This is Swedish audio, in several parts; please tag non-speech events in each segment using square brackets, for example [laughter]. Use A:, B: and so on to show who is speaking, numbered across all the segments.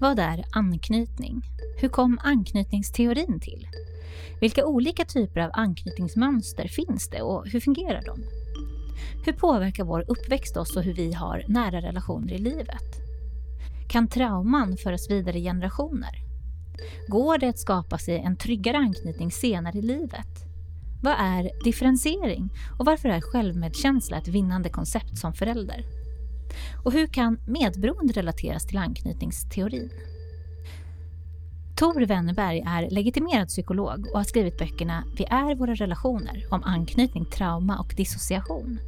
A: Vad är anknytning? Hur kom anknytningsteorin till? Vilka olika typer av anknytningsmönster finns det och hur fungerar de? Hur påverkar vår uppväxt oss och hur vi har nära relationer i livet? Kan trauman föras vidare i generationer? Går det att skapa sig en tryggare anknytning senare i livet? Vad är differentiering och varför är självmedkänsla ett vinnande koncept som förälder? Och hur kan medberoende relateras till anknytningsteorin? Tor Wennerberg är legitimerad psykolog och har skrivit böckerna Vi är våra relationer om anknytning, trauma och dissociation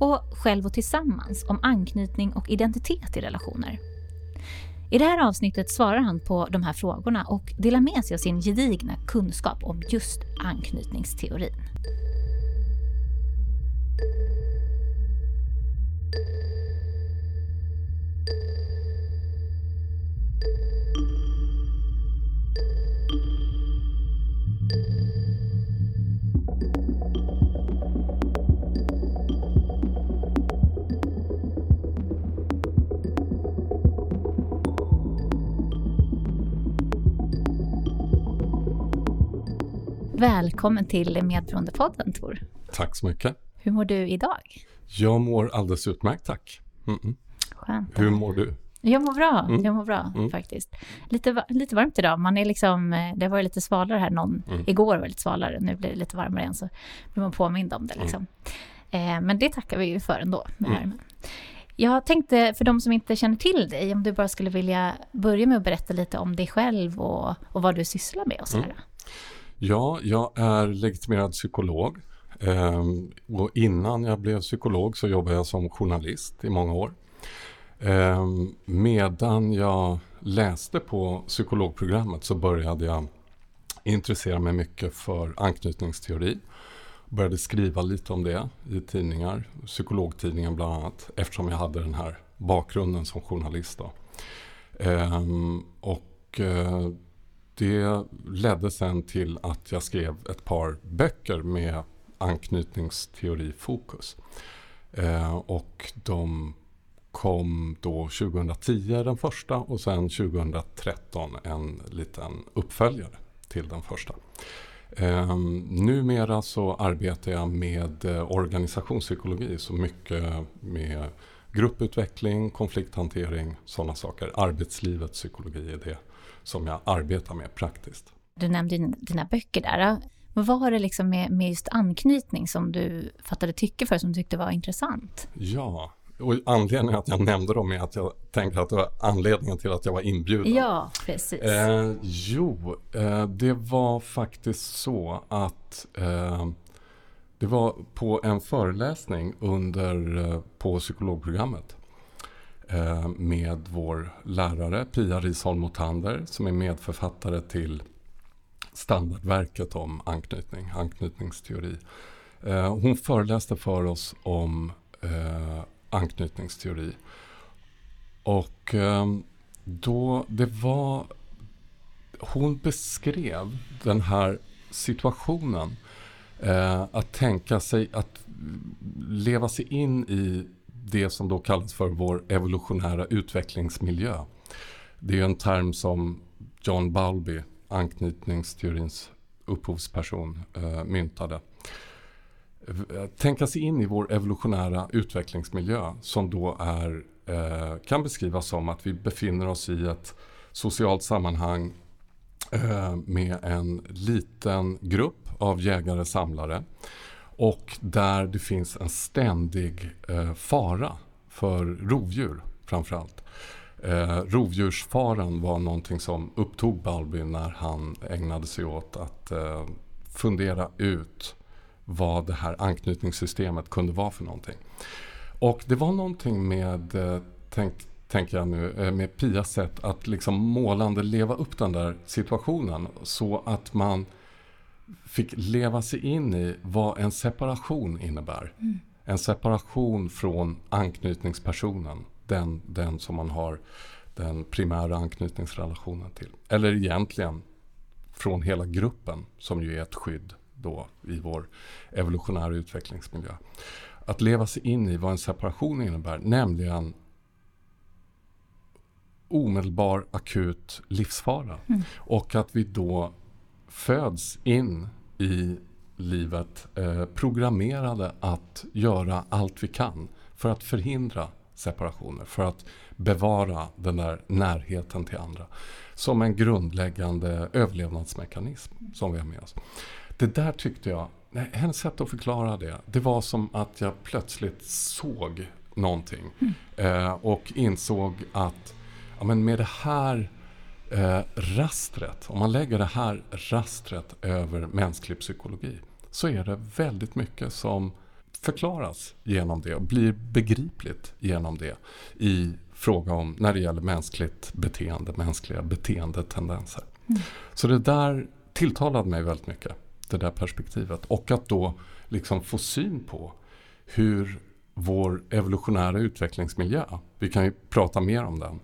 A: och Själv och tillsammans om anknytning och identitet i relationer. I det här avsnittet svarar han på de här frågorna och delar med sig av sin gedigna kunskap om just anknytningsteorin. Välkommen till Medberoendepodden Tor.
B: Tack så mycket.
A: Hur mår du idag?
B: Jag mår alldeles utmärkt tack. Mm -mm.
A: Skönt.
B: Hur mår du?
A: Jag mår bra, mm. jag mår bra mm. faktiskt. Lite, lite varmt idag, man är liksom, eh, det varit lite svalare här någon, mm. igår var det lite svalare, nu blir det lite varmare igen så blir man påmind om det
B: Mm.
A: liksom. Eh, men det tackar vi ju för ändå med värmen. Jag tänkte för de som inte känner till dig, om du bara skulle vilja börja med att berätta lite om dig själv och, och vad du sysslar med och så här.
B: Ja, jag är legitimerad psykolog. Ehm, och innan jag blev psykolog så jobbade jag som journalist i många år. Ehm, medan jag läste på psykologprogrammet så började jag intressera mig mycket för anknytningsteori. Började skriva lite om det i tidningar, psykologtidningen bland annat, eftersom jag hade den här bakgrunden som journalist. Då. Ehm, och eh, det ledde sen till att jag skrev ett par böcker med anknytningsteorifokus. Eh, och de kom då 2010 den första och sen 2013 en liten uppföljare till den första. Eh, numera så arbetar jag med eh, organisationspsykologi, så mycket med grupputveckling, konflikthantering, sådana saker. Arbetslivets psykologi är det som jag arbetar med praktiskt.
A: Du nämnde dina, böcker där. Vad var det liksom med, med just anknytning som du fattade tycke för, som du tyckte var intressant?
B: Ja, och anledningen att jag nämnde dem är att jag tänker att det var anledningen till att jag var inbjuden.
A: Ja, precis.
B: Eh, jo, eh, det var faktiskt så att eh, det var på en föreläsning under, eh, på psykologprogrammet Eh, med vår lärare Pia Risholm Motander som är medförfattare till standardverket om anknytning, anknytningsteori. Eh, hon föreläste för oss om eh, anknytningsteori. Och då, det var... Hon beskrev den här situationen. Att tänka sig att leva sig in i det som då kallas för vår evolutionära utvecklingsmiljö. Det är en term som John Bowlby, anknytningsteorins upphovsperson, eh, myntade. Eh, tänka sig in i vår evolutionära utvecklingsmiljö som då är, eh, kan beskrivas som att vi befinner oss i ett socialt sammanhang eh, med en liten grupp av jägare-samlare och där det finns en ständig eh, fara för rovdjur framförallt. Eh, rovdjursfaran var någonting som upptog Balby när han ägnade sig åt att eh, fundera ut vad det här anknytningssystemet kunde vara för någonting. Och det var någonting med, eh, tänk, tänker jag nu, eh, med Pias sätt att liksom målande leva upp den där situationen så att man fick leva sig in i vad en separation innebär.
A: Mm.
B: En separation från anknytningspersonen, den, den som man har den primära anknytningsrelationen till. Eller egentligen från hela gruppen som ju är ett skydd då i vår evolutionära utvecklingsmiljö. Att leva sig in i vad en separation innebär, nämligen omedelbar akut livsfara.
A: Mm.
B: Och att vi då föds in i livet eh, programmerade att göra allt vi kan för att förhindra separationer, för att bevara den där närheten till andra. Som en grundläggande överlevnadsmekanism som vi har med oss. Det där tyckte jag, nej, hennes sätt att förklara det, det var som att jag plötsligt såg någonting. Eh, och insåg att ja, men med det här eh, rastret, om man lägger det här rastret över mänsklig psykologi, så är det väldigt mycket som förklaras genom det och blir begripligt genom det i fråga om när det gäller mänskligt beteende, mänskliga beteendetendenser.
A: Mm.
B: Så det där tilltalade mig väldigt mycket, det där perspektivet. Och att då liksom få syn på hur vår evolutionära utvecklingsmiljö, vi kan ju prata mer om den,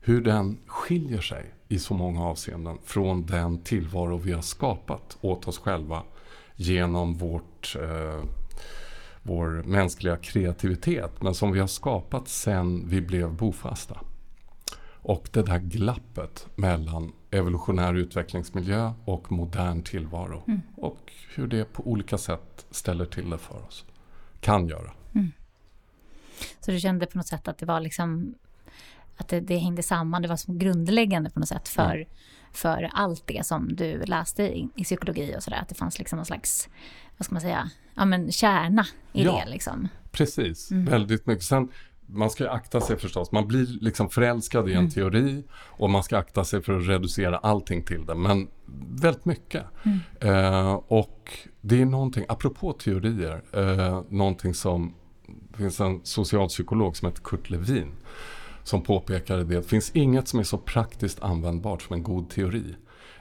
B: hur den skiljer sig i så många avseenden från den tillvaro vi har skapat åt oss själva genom vårt, eh, vår mänskliga kreativitet men som vi har skapat sen vi blev bofasta. Och det där glappet mellan evolutionär utvecklingsmiljö och modern tillvaro.
A: Mm.
B: Och hur det på olika sätt ställer till det för oss. Kan göra.
A: Så du kände på något sätt att det var liksom att det, det hängde samman, det var som grundläggande på något sätt för, för allt det som du läste i, i psykologi och sådär. Att det fanns liksom någon slags, vad ska man säga, ja men kärna i
B: Ja.
A: det liksom.
B: Precis,
A: Mm.
B: väldigt mycket. Sen, man ska akta sig förstås. Man blir liksom förälskad i en
A: Mm.
B: teori och man ska akta sig för att reducera allting till det. Men väldigt mycket.
A: Mm.
B: Eh, och det är någonting, apropå teorier, eh, någonting som det finns en socialpsykolog som heter Kurt Levin som påpekade det. Det finns inget som är så praktiskt användbart som en god teori.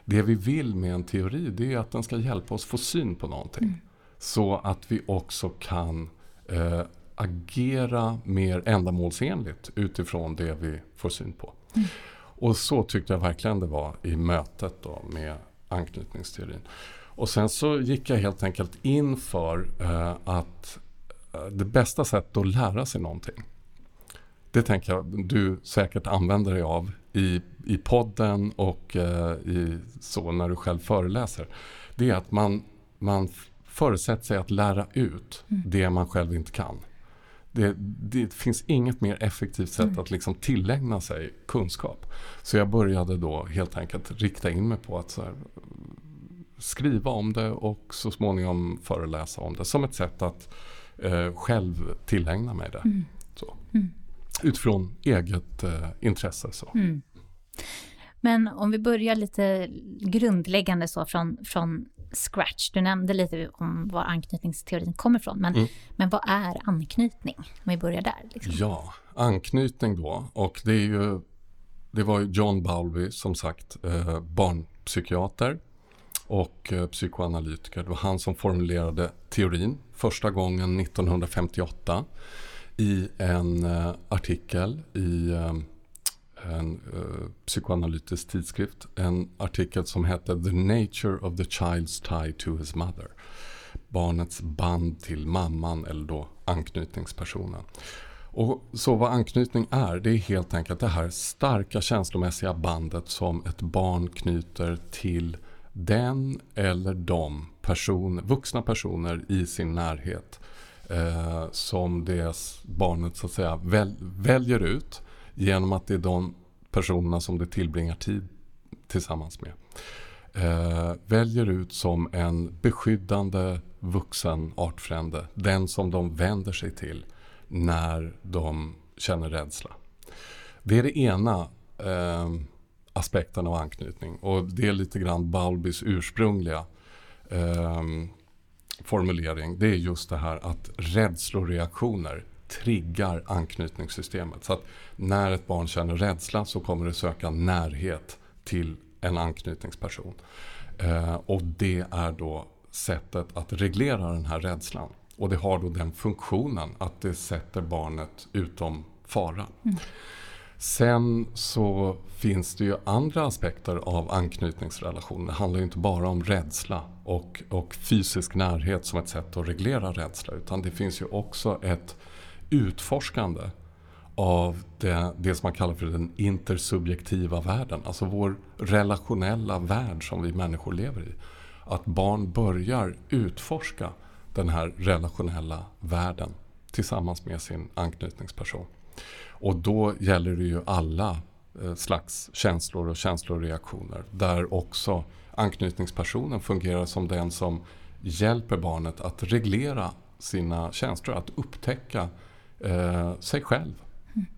B: Det vi vill med en teori det är att den ska hjälpa oss få syn på någonting.
A: Mm.
B: Så att vi också kan eh, agera mer ändamålsenligt utifrån det vi får syn på.
A: Mm.
B: Och så tyckte jag verkligen det var i mötet då med anknytningsteorin. Och sen så gick jag helt enkelt in för eh, att eh, det bästa sättet att lära sig någonting det tänker jag du säkert använder dig av i, i podden och eh, i, så när du själv föreläser. Det är att man, man förutsätter sig att lära ut
A: Mm.
B: det man själv inte kan. Det, det finns inget mer effektivt sätt
A: Mm.
B: att liksom tillägna sig kunskap. Så jag började då helt enkelt rikta in mig på att här, skriva om det och så småningom föreläsa om det som ett sätt att eh, själv tillägna mig det.
A: Mm.
B: Utifrån eget eh, intresse. Så.
A: Mm. Men om vi börjar lite grundläggande så från, från scratch. Du nämnde lite om var anknytningsteorin kommer ifrån. Men,
B: Mm.
A: men vad är anknytning? Om vi börjar där. Liksom.
B: Ja, anknytning då. Och det är ju det var John Bowlby som sagt eh, barnpsykiater och eh, psykoanalytiker. Det var han som formulerade teorin första gången 1958 i en eh, artikel i eh, en uh, psykoanalytisk tidskrift. En artikel som hette The Nature of the Child's Tie to His Mother. Barnets band till mamman eller då anknytningspersonen. Och så vad anknytning är, det är helt enkelt det här starka känslomässiga bandet som ett barn knyter till den eller de person, vuxna personer i sin närhet eh, som det barnet så att säga väl, väljer ut genom att det är de personerna som det tillbringar tid tillsammans med. Eh, väljer ut som en beskyddande vuxen artfrände. Den som de vänder sig till när de känner rädsla. Det är det ena eh, aspekten av anknytning och det är lite grann Balbys ursprungliga eh, formulering. Det är just det här att rädsloreaktioner triggar anknytningssystemet. Så att när ett barn känner rädsla så kommer det söka närhet till en anknytningsperson. Eh, och det är då sättet att reglera den här rädslan. Och det har då den funktionen att det sätter barnet utom fara. Mm. Sen så finns det ju andra aspekter av anknytningsrelationer. Det handlar ju inte bara om rädsla och, och fysisk närhet som ett sätt att reglera rädsla. Utan det finns ju också ett utforskande av det, det som man kallar för den intersubjektiva världen. Alltså vår relationella värld som vi människor lever i. Att barn börjar utforska den här relationella världen tillsammans med sin anknytningsperson. Och då gäller det ju alla eh, slags känslor och känsloreaktioner där också anknytningspersonen fungerar som den som hjälper barnet att reglera sina känslor, att upptäcka eh, sig själv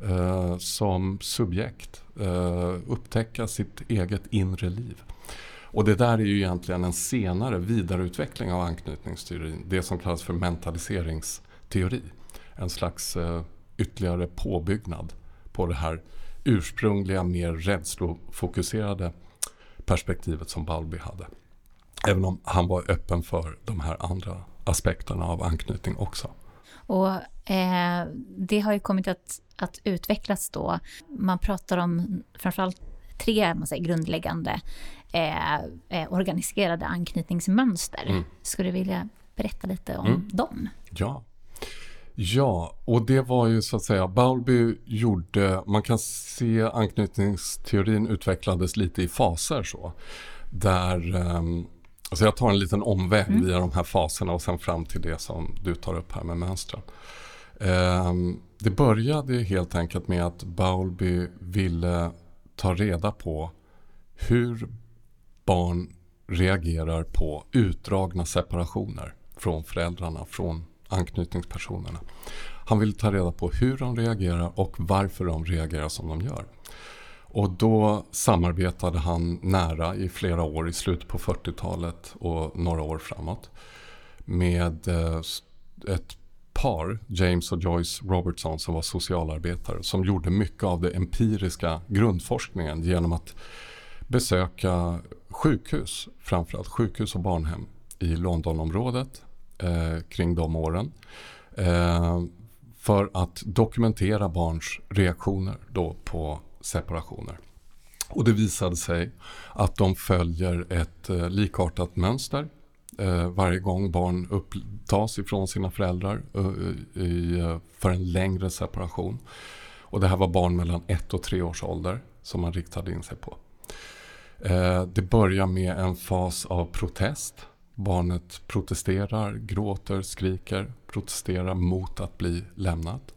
B: eh, som subjekt. Eh, upptäcka sitt eget inre liv. Och det där är ju egentligen en senare vidareutveckling av anknytningsteorin. Det som kallas för mentaliseringsteori. En slags eh, ytterligare påbyggnad på det här ursprungliga, mer rädslofokuserade perspektivet som Balby hade. Även om han var öppen för de här andra aspekterna av anknytning också.
A: Och eh, det har ju kommit att, att utvecklas då. Man pratar om framförallt tre man säger, grundläggande eh, eh, organiserade anknytningsmönster. Mm. Skulle du vilja berätta lite om mm. dem?
B: Ja. Ja, och det var ju så att säga, Bowlby gjorde, man kan se anknytningsteorin utvecklades lite i faser så. Där um, Alltså jag tar en liten omväg mm. via de här faserna och sen fram till det som du tar upp här med mönstren. Eh, det började helt enkelt med att Bowlby ville ta reda på hur barn reagerar på utdragna separationer från föräldrarna, från anknytningspersonerna. Han vill ta reda på hur de reagerar och varför de reagerar som de gör. Och då samarbetade han nära i flera år i slutet på 40-talet och några år framåt med eh, ett par, James och Joyce Robertson som var socialarbetare som gjorde mycket av den empiriska grundforskningen genom att besöka sjukhus, framförallt sjukhus och barnhem i Londonområdet eh, kring de åren. Eh, för att dokumentera barns reaktioner då på separationer. Och det visade sig att de följer ett eh, likartat mönster eh, varje gång barn upptas ifrån sina föräldrar eh, i, eh, för en längre separation. Och det här var barn mellan ett och tre års ålder som man riktade in sig på. Eh, det börjar med en fas av protest. Barnet protesterar, gråter, skriker, protesterar mot att bli lämnat.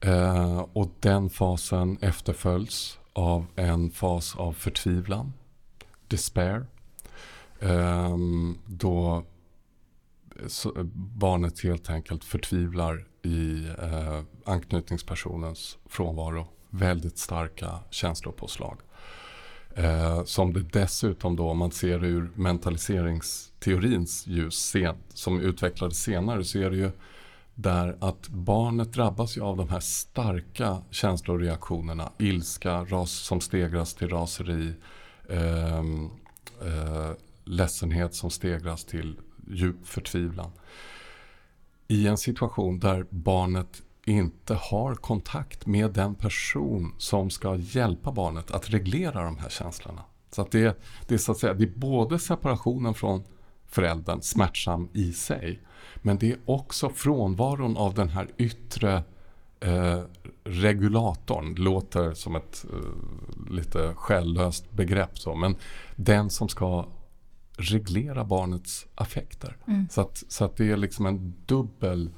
B: Eh, och den fasen efterföljs av en fas av förtvivlan, despair. Eh, då barnet helt enkelt förtvivlar i eh, anknytningspersonens frånvaro. Väldigt starka känslopåslag. Eh, som det dessutom då, om man ser ur mentaliseringsteorins ljus sen, som utvecklades senare, så är det ju där att barnet drabbas ju av de här starka känsloreaktionerna. Ilska ras, som stegras till raseri, eh, eh, ledsenhet som stegras till djup förtvivlan. I en situation där barnet inte har kontakt med den person som ska hjälpa barnet att reglera de här känslorna. Så att det, det, är så att säga, det är både separationen från föräldern, smärtsam i sig, men det är också frånvaron av den här yttre eh, regulatorn. Låter som ett eh, lite själlöst begrepp så, men den som ska reglera barnets affekter. Mm. Så, att, så att det är liksom en dubbel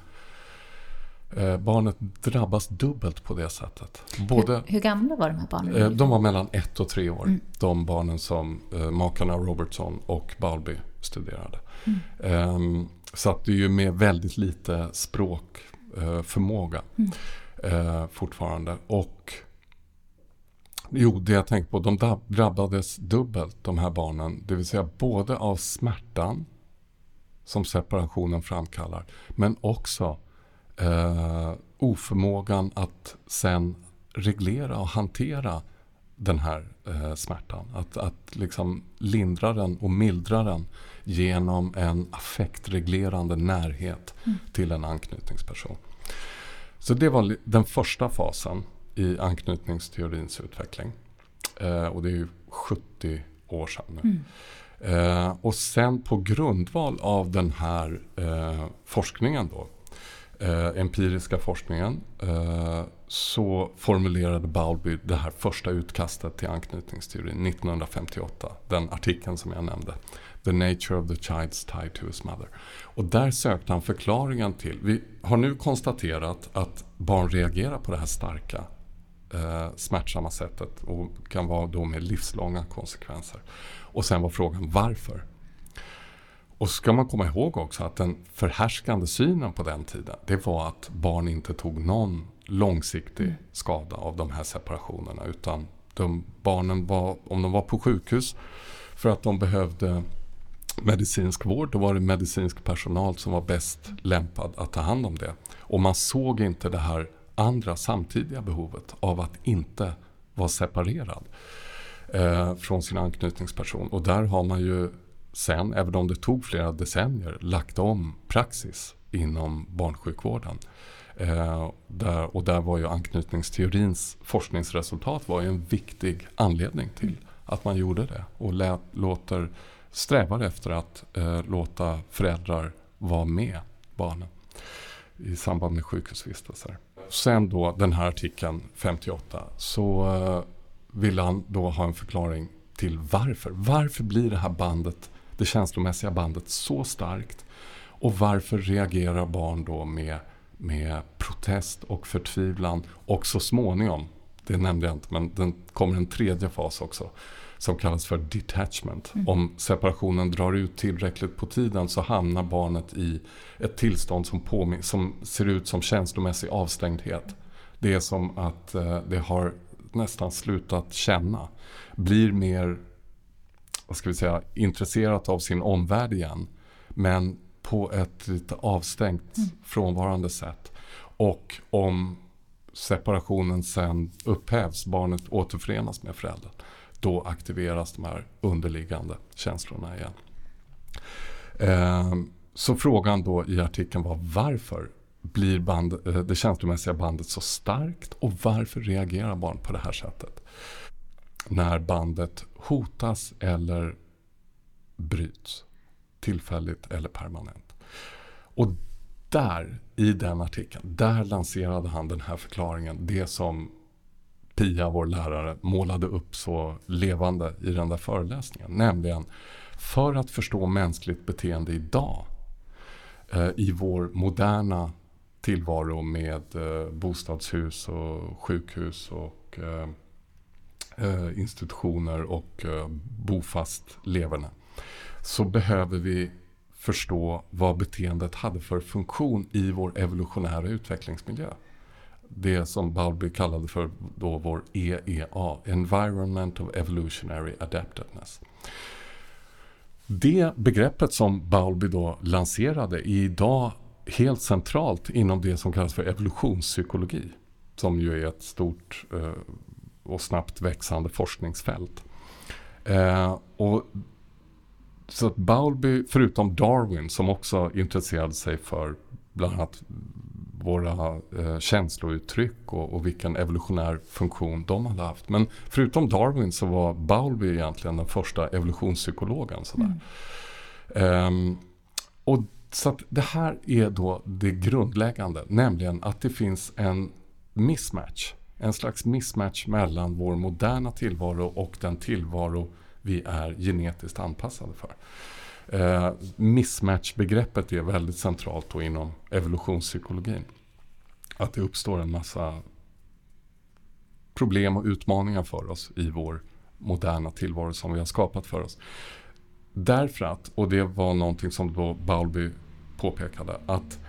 B: barnet drabbas dubbelt på det sättet.
A: Både, hur, hur, gamla var de här barnen?
B: Eh, de var mellan ett och tre år. Mm. De barnen som eh, makarna Robertson och Balby studerade. Mm. Ehm, så att det är ju med väldigt lite språkförmåga mm. eh, fortfarande. Och Jo, det jag tänkte på, de drabbades dubbelt de här barnen. Det vill säga både av smärtan som separationen framkallar, men också eh, oförmågan att sen reglera och hantera den här eh, smärtan. Att, att liksom lindra den och mildra den genom en affektreglerande närhet mm. till en anknytningsperson. Så det var den första fasen i anknytningsteorins utveckling. Eh, och det är ju 70 år sedan nu. Mm. Eh, och sen på grundval av den här eh, forskningen då eh, empiriska forskningen eh, så formulerade Bowlby det här första utkastet till anknytningsteorin 1958. Den artikeln som jag nämnde. The nature of the child's tie to his mother. Och där sökte han förklaringen till, vi har nu konstaterat att barn reagerar på det här starka eh, smärtsamma sättet och kan vara då med livslånga konsekvenser. Och sen var frågan varför? Och ska man komma ihåg också att den förhärskande synen på den tiden det var att barn inte tog någon långsiktig mm. skada av de här separationerna utan de, barnen var, om de var på sjukhus för att de behövde medicinsk vård, då var det medicinsk personal som var bäst lämpad att ta hand om det. Och man såg inte det här andra samtidiga behovet av att inte vara separerad eh, från sin anknytningsperson. Och där har man ju sen, även om det tog flera decennier, lagt om praxis inom barnsjukvården. Eh, där, och där var ju anknytningsteorins forskningsresultat var ju en viktig anledning till att man gjorde det och lät, låter, strävar efter att eh, låta föräldrar vara med barnen i samband med sjukhusvistelser. Sen då den här artikeln 58 så eh, ville han då ha en förklaring till varför. Varför blir det här bandet det känslomässiga bandet så starkt? Och varför reagerar barn då med, med protest och förtvivlan och så småningom, det nämnde jag inte, men den kommer en tredje fas också som kallas för detachment. Mm. Om separationen drar ut tillräckligt på tiden så hamnar barnet i ett tillstånd som, påmin- som ser ut som känslomässig avstängdhet. Det är som att eh, det har nästan slutat känna. Blir mer vad ska vi säga, intresserat av sin omvärld igen. Men på ett lite avstängt, mm. frånvarande sätt. Och om separationen sen upphävs, barnet återförenas med föräldern, då aktiveras de här underliggande känslorna igen. Eh, så frågan då i artikeln var varför blir band, eh, det känslomässiga bandet så starkt och varför reagerar barn på det här sättet? När bandet hotas eller bryts. Tillfälligt eller permanent. Och där, i den artikeln, där lanserade han den här förklaringen. Det som Pia, vår lärare, målade upp så levande i den där föreläsningen. Nämligen, för att förstå mänskligt beteende idag eh, i vår moderna tillvaro med eh, bostadshus och sjukhus och eh, eh, institutioner och eh, bofast leverne så behöver vi förstå vad beteendet hade för funktion i vår evolutionära utvecklingsmiljö. Det som Bowlby kallade för då vår EEA, Environment of Evolutionary Adaptedness. Det begreppet som Bowlby då lanserade är idag helt centralt inom det som kallas för evolutionspsykologi. Som ju är ett stort eh, och snabbt växande forskningsfält. Eh, och så att Bowlby, förutom Darwin som också intresserade sig för bland annat våra eh, känslouttryck och, och, vilken evolutionär funktion de hade haft. Men förutom Darwin så var Bowlby egentligen den första evolutionspsykologen. Sådär. Mm. Eh, och så att det här är då det grundläggande, nämligen att det finns en mismatch en slags mismatch mellan vår moderna tillvaro och den tillvaro vi är genetiskt anpassade för. Eh, mismatch-begreppet är väldigt centralt då inom evolutionspsykologin. Att det uppstår en massa problem och utmaningar för oss i vår moderna tillvaro som vi har skapat för oss. Därför att, och det var någonting som då Bowlby påpekade, att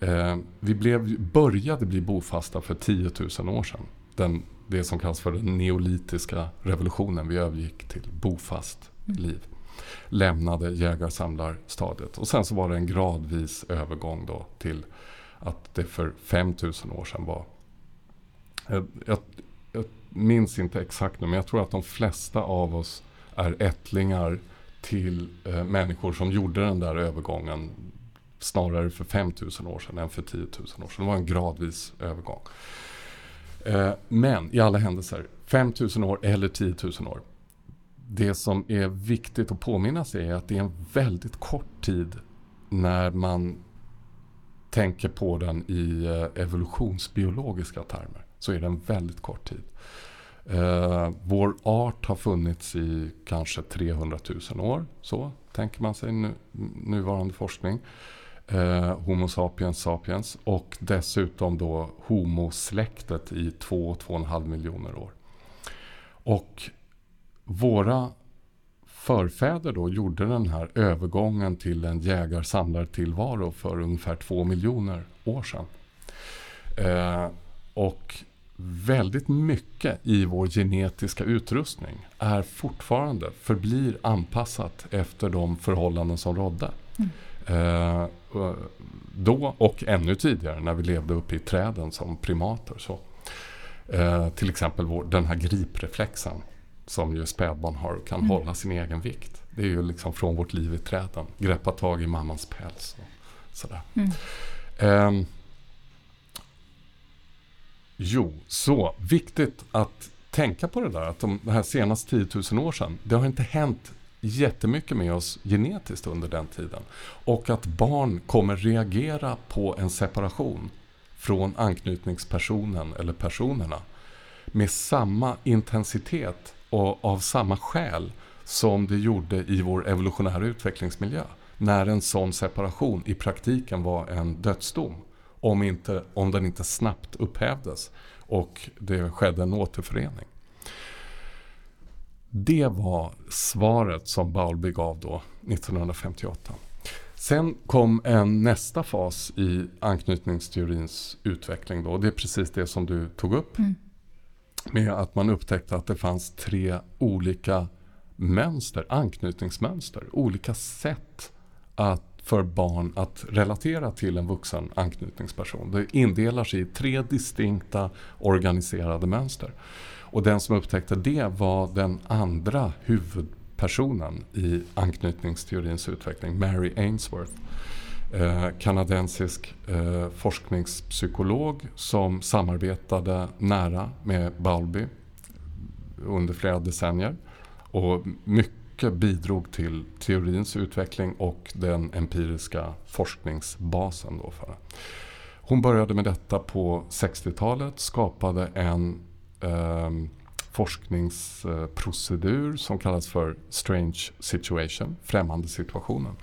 B: Eh, vi blev, började bli bofasta för 10 000 år sedan. Den, det som kallas för den neolitiska revolutionen. Vi övergick till bofast mm. liv. Lämnade jägar-samlar-stadiet. Och sen så var det en gradvis övergång då till att det för 5 000 år sedan var... Jag, jag, jag minns inte exakt nu men jag tror att de flesta av oss är ättlingar till eh, människor som gjorde den där övergången snarare för 5000 år sedan än för 10 000 år sedan. Det var en gradvis övergång. Eh, men i alla händelser, 5000 år eller 10 000 år. Det som är viktigt att påminna sig är att det är en väldigt kort tid när man tänker på den i eh, evolutionsbiologiska termer så är det en väldigt kort tid. Eh, vår art har funnits i kanske 300 000 år, så tänker man sig nu, nuvarande forskning. Eh, Homo sapiens sapiens och dessutom då Homo-släktet i 2-2,5 miljoner år. Och våra förfäder då gjorde den här övergången till en jägar-samlar-tillvaro för ungefär 2 miljoner år sedan. Eh, och väldigt mycket i vår genetiska utrustning är fortfarande, förblir anpassat efter de förhållanden som rådde. Mm. Eh, då och ännu tidigare när vi levde uppe i träden som primater. Så. Eh, till exempel vår, den här gripreflexen som ju spädbarn har och kan mm. hålla sin egen vikt. Det är ju liksom från vårt liv i träden. Greppa tag i mammans päls. Och sådär. Mm. Eh, Jo, så viktigt att tänka på det där att de, de här senaste 10 000 år sedan, det har inte hänt jättemycket med oss genetiskt under den tiden. Och att barn kommer reagera på en separation från anknytningspersonen eller personerna med samma intensitet och av samma skäl som det gjorde i vår evolutionära utvecklingsmiljö. När en sån separation i praktiken var en dödsdom om, inte, om den inte snabbt upphävdes och det skedde en återförening. Det var svaret som Bowlby gav då 1958. Sen kom en nästa fas i anknytningsteorins utveckling. Då. Det är precis det som du tog upp. Mm. Med att man upptäckte att det fanns tre olika mönster, anknytningsmönster. Olika sätt att för barn att relatera till en vuxen anknytningsperson. Det indelar sig i tre distinkta organiserade mönster. Och den som upptäckte det var den andra huvudpersonen i anknytningsteorins utveckling, Mary Ainsworth. Eh, kanadensisk eh, forskningspsykolog som samarbetade nära med Balby under flera decennier. Och mycket mycket bidrog till teorins utveckling och den empiriska forskningsbasen. Då för. Hon började med detta på 60-talet, skapade en eh, forskningsprocedur som kallas för strange situation, främmande situationen.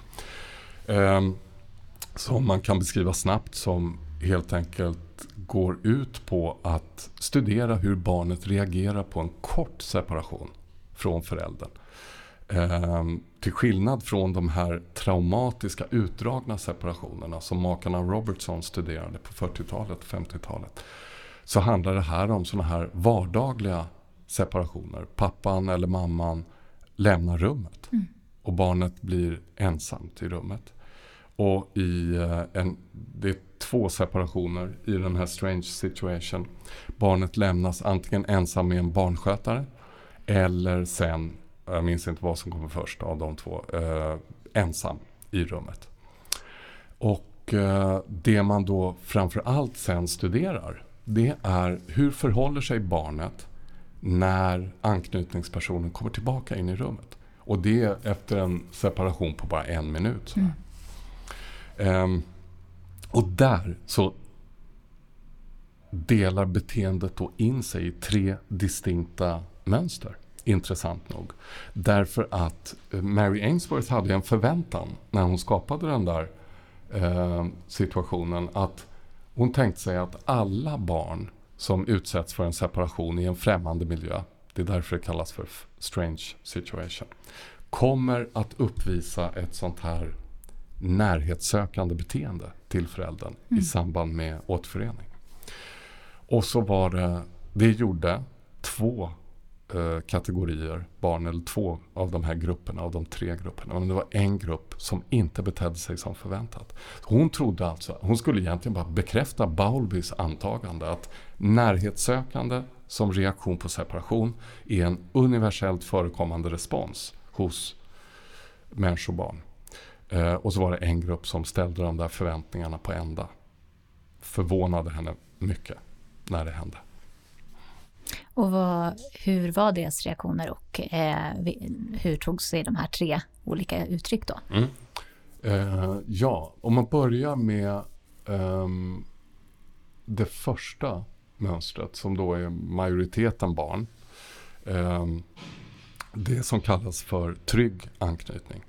B: Eh, som man kan beskriva snabbt som helt enkelt går ut på att studera hur barnet reagerar på en kort separation från föräldern. Ehm, till skillnad från de här traumatiska utdragna separationerna som makarna Robertson studerade på 40-talet och 50-talet. Så handlar det här om sådana här vardagliga separationer. Pappan eller mamman lämnar rummet. Mm. Och barnet blir ensamt i rummet. Och i eh, en, det är två separationer i den här strange situation. Barnet lämnas antingen ensam med en barnskötare eller sen jag minns inte vad som kommer först av de två, eh, ensam i rummet. Och eh, det man då framför allt sen studerar, det är hur förhåller sig barnet när anknytningspersonen kommer tillbaka in i rummet. Och det efter en separation på bara en minut. Mm. Um, och där så delar beteendet då in sig i tre distinkta mönster intressant nog. Därför att eh, Mary Ainsworth hade en förväntan när hon skapade den där eh, situationen att hon tänkte sig att alla barn som utsätts för en separation i en främmande miljö, det är därför det kallas för strange situation, kommer att uppvisa ett sånt här närhetssökande beteende till föräldern mm. i samband med återförening. Och så var det, det gjorde två Eh, kategorier barn, eller två av de här grupperna, av de tre grupperna. Men det var en grupp som inte betedde sig som förväntat. Hon trodde alltså, hon skulle egentligen bara bekräfta Bowlbys antagande att närhetssökande som reaktion på separation är en universellt förekommande respons hos människor och Eh, och så var det en grupp som ställde de där förväntningarna på ända. Förvånade henne mycket när det hände.
A: Och vad, hur var deras reaktioner och eh, hur tog sig de här tre olika uttryck då? Mm.
B: Eh, ja, om man börjar med eh, det första mönstret som då är majoriteten barn. Ehm, det som kallas för trygg anknytning.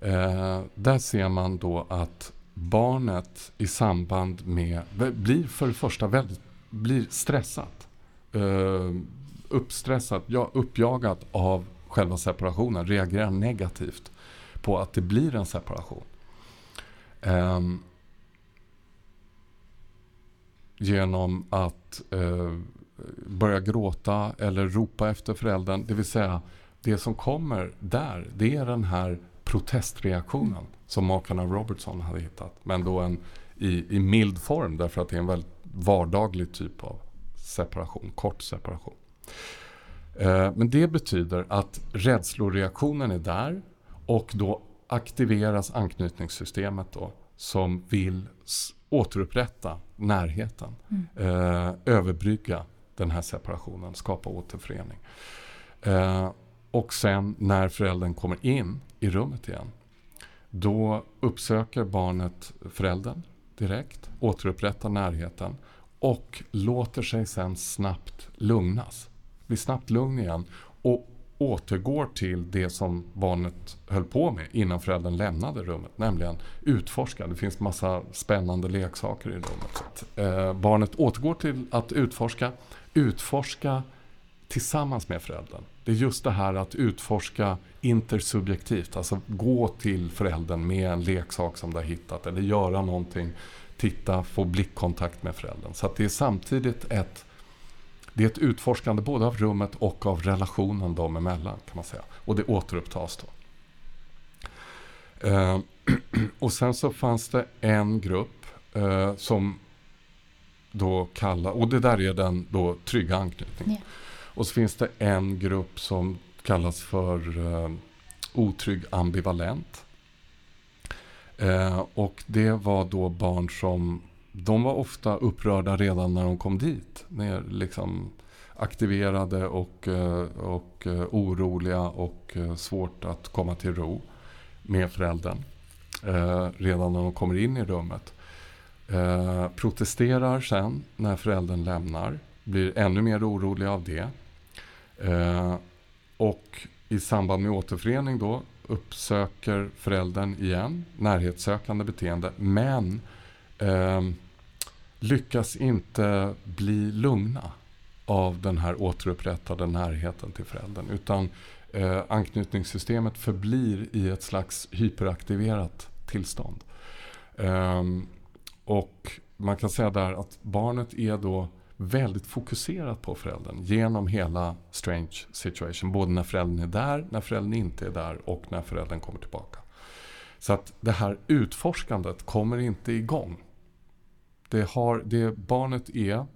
B: Eh, där ser man då att barnet i samband med, blir för det första väldigt, blir stressat eh, uppstressat, ja, uppjagat av själva separationen, reagerar negativt på att det blir en separation. Eh, genom att eh, börja gråta eller ropa efter föräldern. Det vill säga, det som kommer där, det är den här protestreaktionen som makarna Robertson hade hittat. Men då en, i, i mild form därför att det är en väldigt vardaglig typ av separation, kort separation. Eh, men det betyder att rädsloreaktionen är där och då aktiveras anknytningssystemet då som vill återupprätta närheten. Mm. Eh, överbrygga den här separationen, skapa återförening. Eh, och sen när föräldern kommer in i rummet igen då uppsöker barnet föräldern direkt, återupprättar närheten och låter sig sen snabbt lugnas. Blir snabbt lugn igen och återgår till det som barnet höll på med innan föräldern lämnade rummet. Nämligen utforska. Det finns massa spännande leksaker i rummet. Så eh, barnet återgår till att utforska. Utforska tillsammans med föräldern. Det är just det här att utforska intersubjektivt. Alltså gå till föräldern med en leksak som du har hittat. Eller göra någonting. Titta, få blickkontakt med föräldern. Så det är samtidigt ett det är ett utforskande både av rummet och av relationen dem emellan. kan man säga. Och det återupptas då. Eh, [clears throat] och sen så fanns det en grupp eh, som då kallar, och det där är den då trygga anknytningen. Yeah. Och så finns det en grupp som kallas för eh, otrygg ambivalent. Eh, och det var då barn som de var ofta upprörda redan när de kom dit. Ner, liksom aktiverade och, eh, och eh, oroliga och eh, svårt att komma till ro med föräldern. Redan när de kommer in i rummet. Protesterar sen när föräldern lämnar. Blir ännu mer oroliga av det. Och i samband med återförening då uppsöker föräldern igen närhetssökande beteende men eh, lyckas inte bli lugna av den här återupprättade närheten till föräldern. Utan eh, anknytningssystemet förblir i ett slags hyperaktiverat tillstånd. Eh, och man kan säga där att barnet är då väldigt fokuserat på föräldern genom hela strange situation. Både när föräldern är där, när föräldern inte är där och när föräldern kommer tillbaka. Så att det här utforskandet kommer inte igång. Det, har, det barnet är,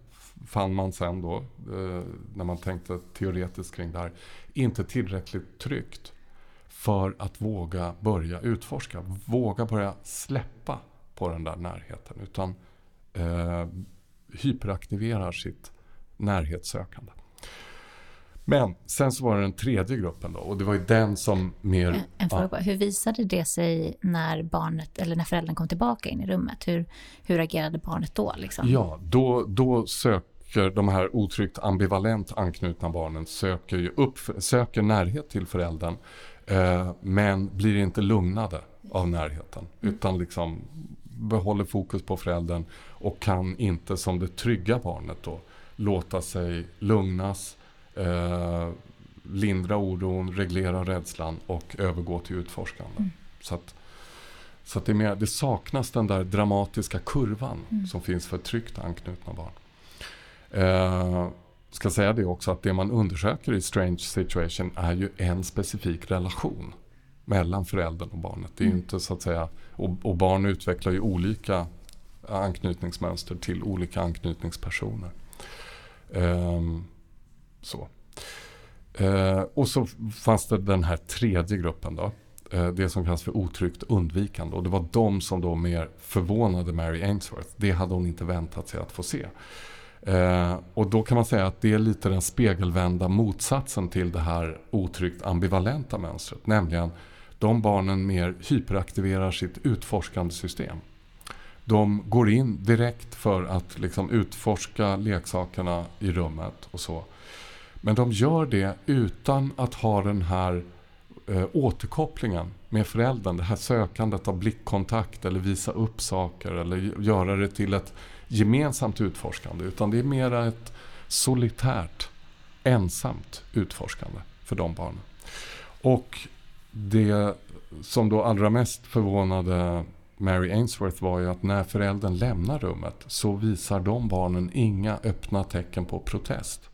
B: fann man sen då, eh, när man tänkte teoretiskt kring det här, inte tillräckligt tryggt för att våga börja utforska. Våga börja släppa på den där närheten. Utan eh, hyperaktiverar sitt närhetssökande. Men sen så var det den tredje gruppen då och det var ju den som mer... En,
A: en fråga, ja. hur visade det sig när barnet eller när föräldern kom tillbaka in i rummet? Hur, hur agerade barnet då? Liksom?
B: Ja, då, då söker de här otryggt ambivalent anknutna barnen söker, ju upp, söker närhet till föräldern eh, men blir inte lugnade av närheten mm. utan liksom behåller fokus på föräldern och kan inte som det trygga barnet då låta sig lugnas, eh, lindra oron, reglera rädslan och övergå till utforskande. Mm. Så att, så att det, mer, det, saknas den där dramatiska kurvan mm. som finns för tryggt anknutna barn. Eh, ska säga det också att det man undersöker i Strange Situation är ju en specifik relation mellan föräldern och barnet. Det är mm. inte så att säga, och, och, barn utvecklar ju olika anknytningsmönster till olika anknytningspersoner. Um, så. Uh, och så fanns det den här tredje gruppen då. Uh, det som kallas för otryggt undvikande. Och det var de som då mer förvånade Mary Ainsworth. Det hade hon inte väntat sig att få se. Eh, och då kan man säga att det är lite den spegelvända motsatsen till det här otryggt ambivalenta mönstret. Nämligen de barnen mer hyperaktiverar sitt utforskande system. De går in direkt för att liksom utforska leksakerna i rummet och så. Men de gör det utan att ha den här eh, återkopplingen med föräldern. Det här sökandet av blickkontakt eller visa upp saker eller göra det till ett gemensamt utforskande. Utan det är mera ett solitärt, ensamt utforskande för de barnen. Och det som då allra mest förvånade Mary Ainsworth var ju att när föräldern lämnar rummet så visar de barnen inga öppna tecken på protest.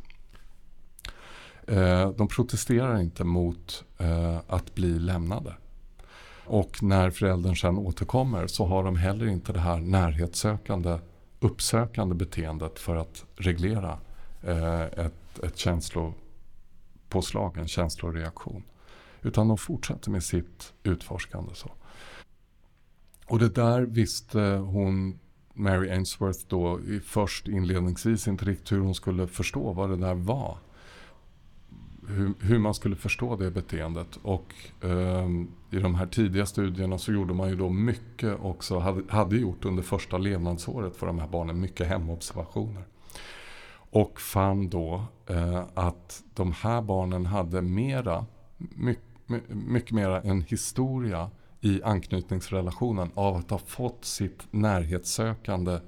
B: Eh, de protesterar inte mot eh, att bli lämnade. Och när föräldern sen återkommer så har de heller inte det här närhetssökande, uppsökande beteendet för att reglera eh, ett, ett känslopåslag, en känsloreaktion. Utan de fortsatte med sitt utforskande. Så. Och det där visste hon, Mary Ainsworth, då först inledningsvis inte riktigt hur hon skulle förstå vad det där var. Hur, hur man skulle förstå det beteendet. Och eh, i de här tidiga studierna så gjorde man ju då mycket också, hade, hade gjort under första levnadsåret för de här barnen, mycket hemobservationer. Och fann då eh, att de här barnen hade mera, mycket, mycket mera en historia i anknytningsrelationen av att ha fått sitt närhetssökande,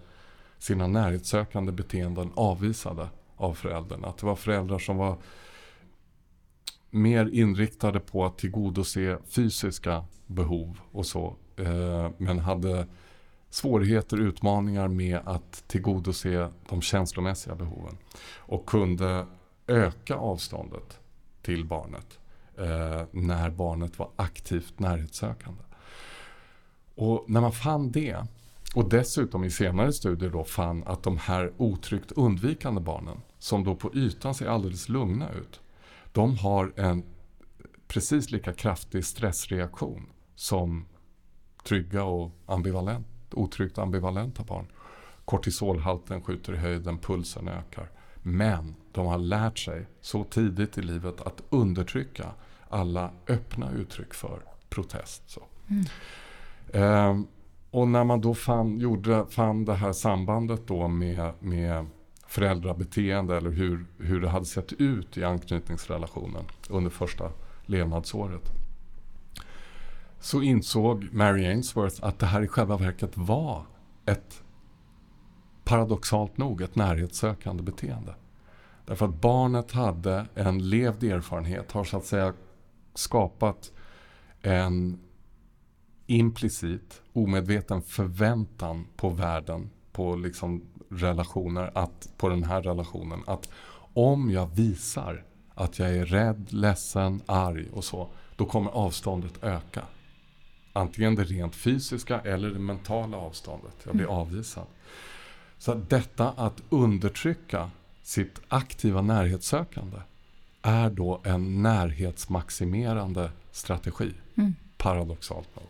B: sina närhetssökande beteenden avvisade av föräldrarna. Att det var föräldrar som var mer inriktade på att tillgodose fysiska behov och så. Eh, men hade svårigheter, utmaningar med att tillgodose de känslomässiga behoven. Och kunde öka avståndet till barnet eh, när barnet var aktivt närhetssökande. Och när man fann det och dessutom i senare studier då fann att de här otryggt undvikande barnen som då på ytan ser alldeles lugna ut. De har en precis lika kraftig stressreaktion som trygga och ambivalent, otryggt ambivalenta barn. Kortisolhalten skjuter i höjden, pulsen ökar. Men de har lärt sig så tidigt i livet att undertrycka alla öppna uttryck för protest. Så. Mm. Ehm, och när man då fann, gjorde, fann det här sambandet då med, med föräldrabeteende eller hur, hur det hade sett ut i anknytningsrelationen under första levnadsåret. Så insåg Mary Ainsworth att det här i själva verket var ett paradoxalt nog ett närhetssökande beteende. Därför att barnet hade en levd erfarenhet, har så att säga skapat en implicit, omedveten förväntan på världen, på liksom relationer, att, på den här relationen. Att om jag visar att jag är rädd, ledsen, arg och så, då kommer avståndet öka. Antingen det rent fysiska eller det mentala avståndet. Jag blir mm. avvisad. Så detta att undertrycka sitt aktiva närhetssökande är då en närhetsmaximerande strategi. Mm. Paradoxalt nog.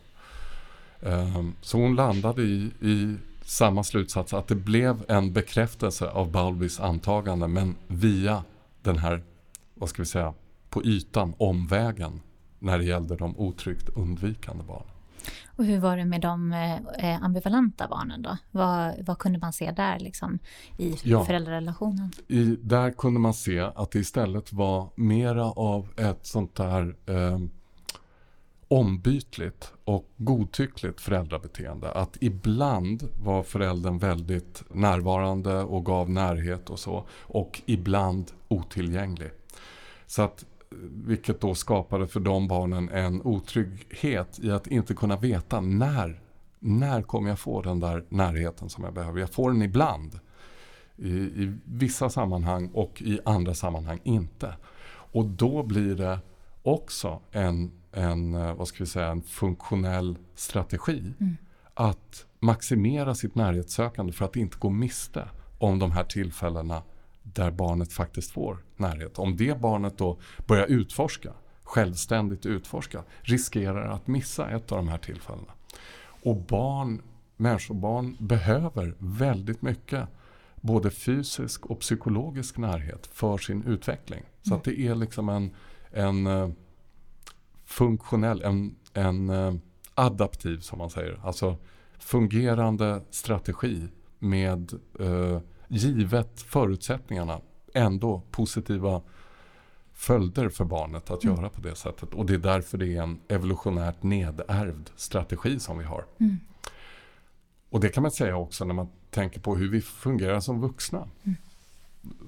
B: Um, så hon landade i, i samma slutsats att det blev en bekräftelse av Balbys antagande men via den här, vad ska vi säga, på ytan, omvägen när det gällde de otryggt undvikande barnen.
A: Och hur var det med de eh, ambivalenta barnen då? Vad, vad kunde man se där liksom, i ja, föräldrarelationen?
B: I, där kunde man se att det istället var mera av ett sånt där eh, ombytligt och godtyckligt föräldrabeteende. Att ibland var föräldern väldigt närvarande och gav närhet och så. Och ibland otillgänglig. Så att vilket då skapade för de barnen en otrygghet i att inte kunna veta när, när kommer jag få den där närheten som jag behöver. Jag får den ibland. I, i vissa sammanhang och i andra sammanhang inte. Och då blir det också en, en, eh, vad ska vi säga, en funktionell strategi. Mm. Att maximera sitt närhetssökande för att inte gå miste om de här tillfällena där barnet faktiskt får närhet. Om det barnet då börjar utforska, självständigt utforska, riskerar att missa ett av de här tillfällena. Och barn, människobarn behöver väldigt mycket både fysisk och psykologisk närhet för sin utveckling. Så att det är liksom en, en eh, funktionell, en, en eh, adaptiv som man säger. Alltså fungerande strategi med eh, givet förutsättningarna ändå positiva följder för barnet att mm. göra på det sättet. Och det är därför det är en evolutionärt nedärvd strategi som vi har. Mm. Och det kan man säga också när man tänker på hur vi fungerar som vuxna. Mm.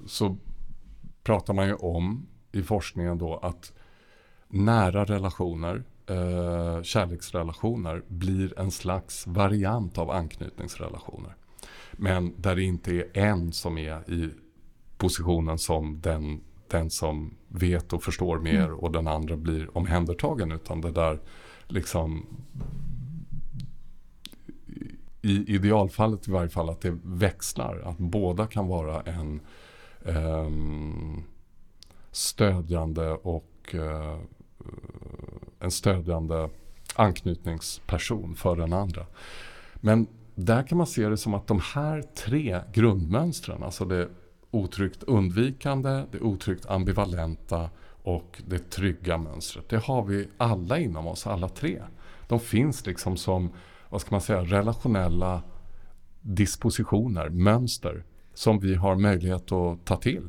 B: Så pratar man ju om i forskningen då att nära relationer, eh, kärleksrelationer blir en slags variant av anknytningsrelationer. Men där det inte är en som är i positionen som den, den som vet och förstår mer mm. och den andra blir omhändertagen utan det där liksom i idealfallet i varje fall att det växlar. Att båda kan vara en um, stödjande och uh, en stödjande anknytningsperson för den andra. Men där kan man se det som att de här tre grundmönstren, alltså det otryggt undvikande, det otryggt ambivalenta och det trygga mönstret. Det har vi alla inom oss, alla tre. De finns liksom som, vad ska man säga, relationella dispositioner, mönster som vi har möjlighet att ta till.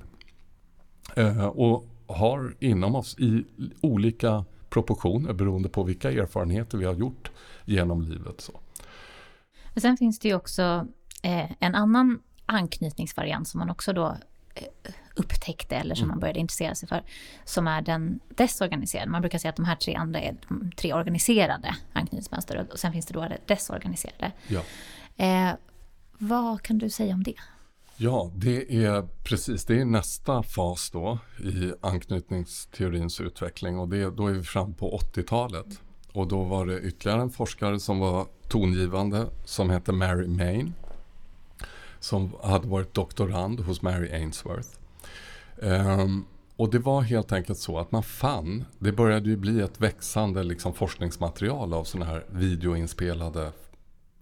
B: Eh, och har inom oss i olika proportioner beroende på vilka erfarenheter vi har gjort genom livet. Så.
A: Men sen finns det ju också eh, en annan anknytningsvariant som man också då eh, upptäckte eller som mm. man började intressera sig för, som är den desorganiserade. Man brukar säga att de här tre andra är de tre organiserade anknytningsmönster och sen finns det då det desorganiserade. Ja. Eh, vad kan du säga om det?
B: Ja, det är precis det är nästa fas då i anknytningsteorins utveckling och det, då är vi fram på 80-talet. Och då var det ytterligare en forskare som var tongivande som hette Mary Main som hade varit doktorand hos Mary Ainsworth. Um, och det var helt enkelt så att man fann, det började ju bli ett växande liksom, forskningsmaterial av sådana här videoinspelade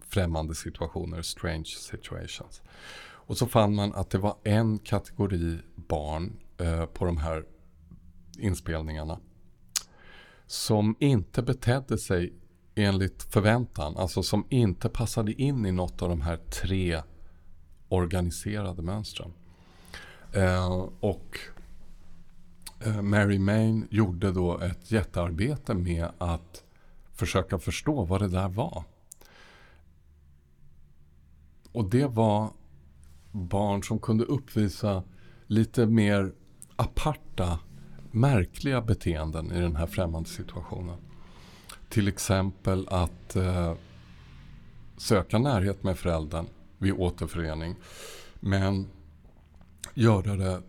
B: främmande situationer, strange situations. Och så fann man att det var en kategori barn eh, på de här inspelningarna som inte betedde sig enligt förväntan, alltså som inte passade in i något av de här tre organiserade mönstren. Eh, och eh, Mary Main gjorde då ett jättearbete med att försöka förstå vad det där var. Och det var barn som kunde uppvisa lite mer aparta, märkliga beteenden i den här främmande situationen. Till exempel att eh, söka närhet med föräldern vid återförening. Men göra det,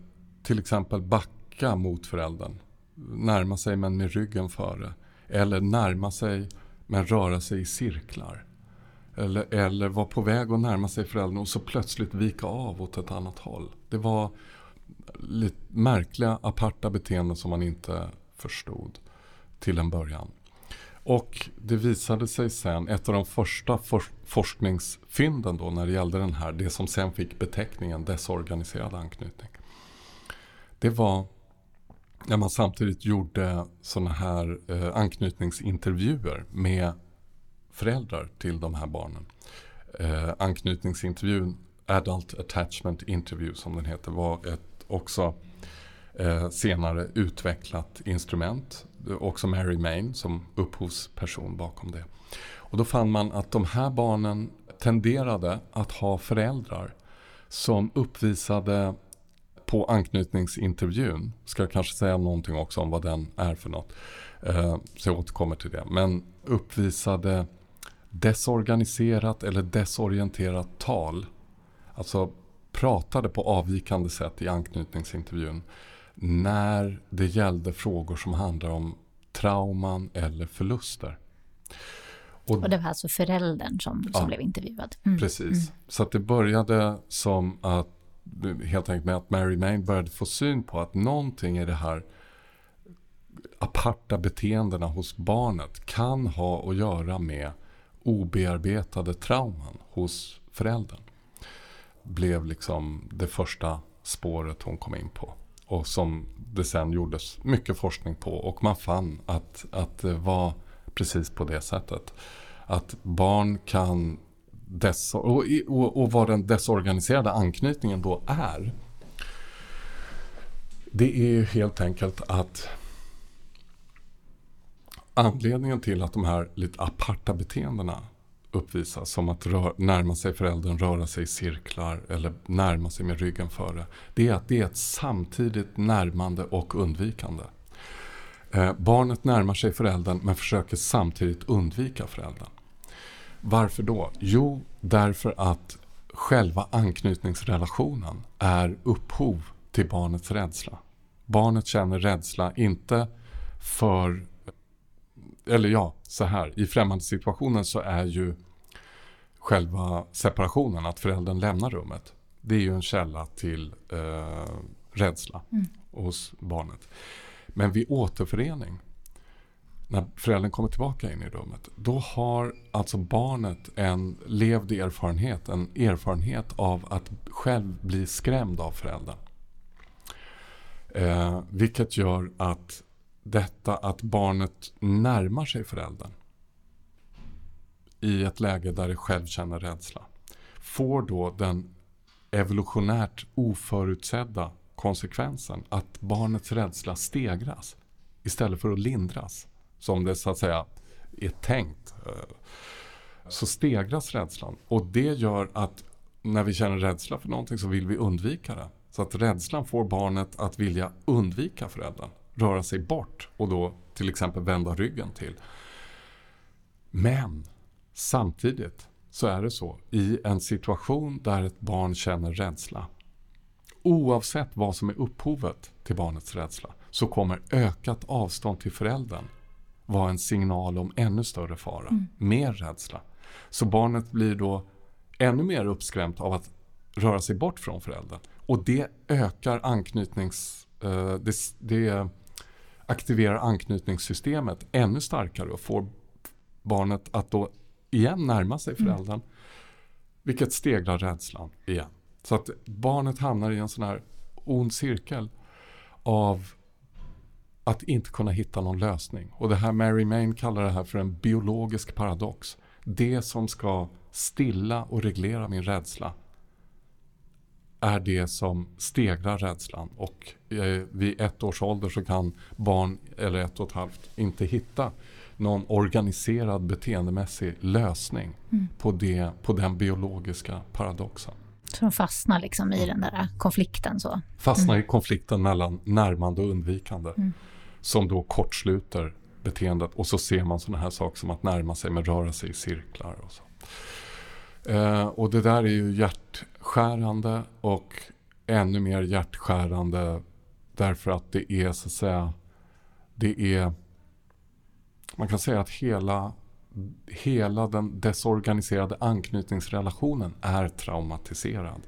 B: till exempel backa mot föräldern. Närma sig men med ryggen före. Eller närma sig men röra sig i cirklar. Eller, eller vara på väg att närma sig föräldern och så plötsligt vika av åt ett annat håll. Det var lite märkliga aparta beteenden som man inte förstod till en början. Och det visade sig sen, ett av de första for forskningsfynden då när det gällde den här, det som sen fick beteckningen desorganiserad anknytning. Det var när man samtidigt gjorde sådana här eh, anknytningsintervjuer med föräldrar till de här barnen. Eh, anknytningsintervjun, Adult Attachment Interview som den heter, var ett också eh, senare utvecklat instrument. Också Mary Main som upphovsperson bakom det. Och då fann man att de här barnen tenderade att ha föräldrar som uppvisade på anknytningsintervjun, ska jag kanske säga någonting också om vad den är för något, eh, så jag återkommer till det, men uppvisade desorganiserat eller desorienterat tal. Alltså pratade på avvikande sätt i anknytningsintervjun när det gällde frågor som handlar om trauman eller förluster.
A: Och, och det var alltså föräldern som, som ja, blev intervjuad?
B: Mm. Precis. Mm. Så det började som att helt enkelt med att Mary Main började få syn på att någonting i det här aparta beteendena hos barnet kan ha att göra med obearbetade trauman hos föräldern. Blev liksom det första spåret hon kom in på. Och som det sen gjordes mycket forskning på. Och man fann att, att det var precis på det sättet. Att barn kan des, och, och, och vad den desorganiserade anknytningen då är. Det är helt enkelt att anledningen till att de här lite aparta beteendena uppvisas, som att rör, närma sig föräldern, röra sig i cirklar eller närma sig med ryggen före, det är att det är ett samtidigt närmande och undvikande. Eh, barnet närmar sig föräldern men försöker samtidigt undvika föräldern. Varför då? Jo, därför att själva anknytningsrelationen är upphov till barnets rädsla. Barnet känner rädsla, inte för... Eller ja, så här. I främmande situationen så är ju själva separationen, att föräldern lämnar rummet. Det är ju en källa till eh, rädsla mm. hos barnet. Men vid återförening, när föräldern kommer tillbaka in i rummet, då har alltså barnet en levd erfarenhet, en erfarenhet av att själv bli skrämd av föräldern. Eh, vilket gör att detta att barnet närmar sig föräldern i ett läge där det själv känner rädsla får då den evolutionärt oförutsedda konsekvensen att barnets rädsla stegras istället för att lindras som det så att säga är tänkt. Eh, så stegras rädslan och det gör att när vi känner rädsla för någonting så vill vi undvika det. Så att rädslan får barnet att vilja undvika föräldern, röra sig bort och då till exempel vända ryggen till. Men samtidigt så är det så, i en situation där ett barn känner rädsla, oavsett vad som är upphovet till barnets rädsla, så kommer ökat avstånd till föräldern vara en signal om ännu större fara, mm. mer rädsla. Så barnet blir då ännu mer uppskrämt av att röra sig bort från föräldern. Och det ökar anknytnings... Eh, det, det aktiverar anknytningssystemet ännu starkare och får barnet att då igen närma sig mm. föräldern. Mm. Vilket stegrar rädslan igen. Så att barnet hamnar i en sån här ond cirkel av att inte kunna hitta någon lösning. Och det här Mary Main kallar det här för en biologisk paradox. Det som ska stilla och reglera min rädsla är det som stegrar rädslan. Och eh, vid ett års ålder så kan barn, eller ett och ett halvt, inte hitta någon organiserad beteendemässig lösning mm. på, det, på den biologiska paradoxen.
A: Så de fastnar liksom i den där konflikten? så?
B: Fastnar mm. i konflikten mellan närmande och undvikande. Mm. Som då kortsluter beteendet. Och så ser man sådana här saker som att närma sig med röra sig i cirklar. Och så. Eh, och det där är ju hjärtskärande och ännu mer hjärtskärande därför att det är så att säga, det är, man kan säga att hela, hela den desorganiserade anknytningsrelationen är traumatiserad.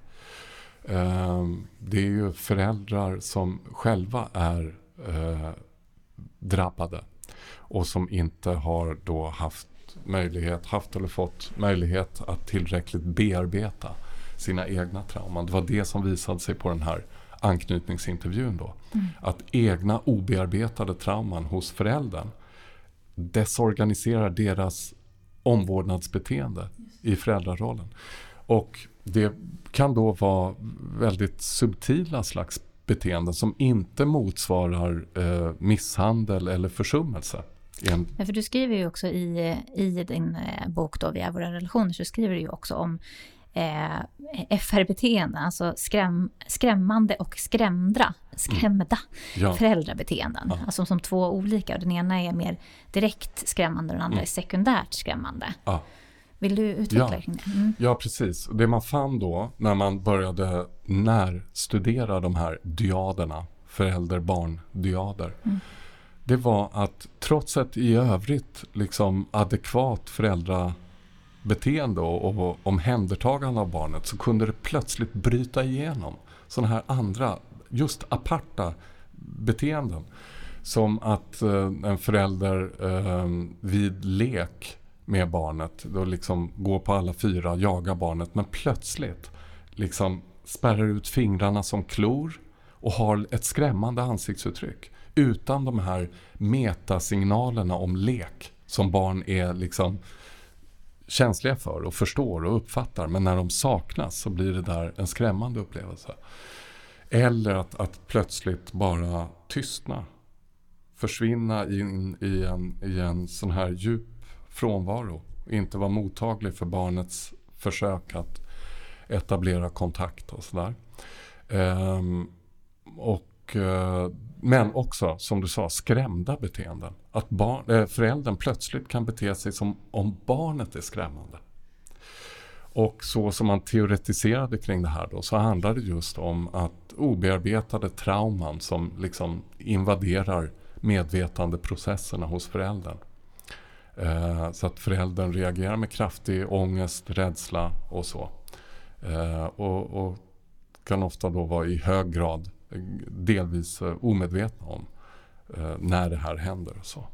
B: Eh, det är ju föräldrar som själva är eh, drabbade och som inte har då haft möjlighet, haft eller fått möjlighet att tillräckligt bearbeta sina egna trauman. Det var det som visade sig på den här anknytningsintervjun då. Mm. Att egna obearbetade trauman hos föräldern desorganiserar deras omvårdnadsbeteende i föräldrarollen. Och det kan då vara väldigt subtila slags beteenden som inte motsvarar eh, misshandel eller försummelse.
A: En... Ja, för du skriver ju också i, i din eh, bok då, Via våra relationer, så skriver du ju också om eh, FR-beteenden, alltså skräm, skrämmande och skrämda, skrämda mm. ja. föräldrabeteenden. Ja. Alltså som två olika. Den ena är mer direkt skrämmande och den andra mm. är sekundärt skrämmande. Ja. Vill du utveckla
B: ja. det? Mm. Ja, precis. Det man fann då när man började närstudera de här dyaderna, förälder-barn-dyader, mm det var att trots ett i övrigt liksom adekvat föräldrabeteende och, och omhändertagande av barnet så kunde det plötsligt bryta igenom sådana här andra, just aparta beteenden. Som att eh, en förälder eh, vid lek med barnet då liksom går på alla fyra, jagar barnet men plötsligt liksom spärrar ut fingrarna som klor och har ett skrämmande ansiktsuttryck utan de här metasignalerna om lek som barn är liksom känsliga för och förstår och uppfattar. Men när de saknas så blir det där en skrämmande upplevelse. Eller att, att plötsligt bara tystna. Försvinna in i en, i en sån här djup frånvaro. Inte vara mottaglig för barnets försök att etablera kontakt och sådär. Ehm, och, eh, men också, som du sa, skrämda beteenden. Att barn, äh, föräldern plötsligt kan bete sig som om barnet är skrämmande. Och så som man teoretiserade kring det här då, så handlar det just om att obearbetade trauman som liksom invaderar medvetandeprocesserna hos föräldern. Eh, så att föräldern reagerar med kraftig ångest, rädsla och så. Eh, och, och, kan ofta då vara i hög grad Eh, delvis eh, omedvetna om eh, när det här händer. Så.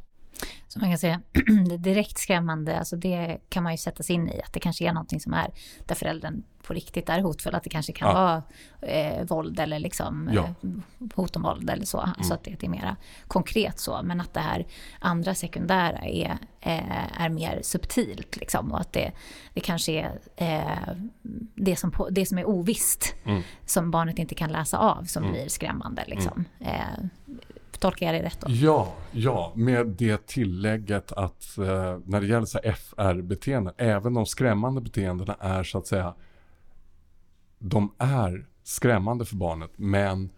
A: Så man kan säga [clears throat] direkt skrämmande, alltså det kan man ju sätta sig in i att det kanske är någonting som är där föräldern på riktigt är hotfull, att det kanske kan ja. vara eh, våld eller liksom ja. eh, hot om våld eller så, mm. så att det är mera konkret så, men att det här andra sekundära är, eh, är mer subtilt liksom och att det, det kanske är eh, det, som på, det som är ovisst mm. som barnet inte kan läsa av som mm. blir skrämmande liksom. Mm. Tolkar jag det rätt då?
B: Ja, ja med det tillägget att eh, när det gäller FR-beteenden, även de skrämmande beteendena är så att säga, de är skrämmande för barnet, men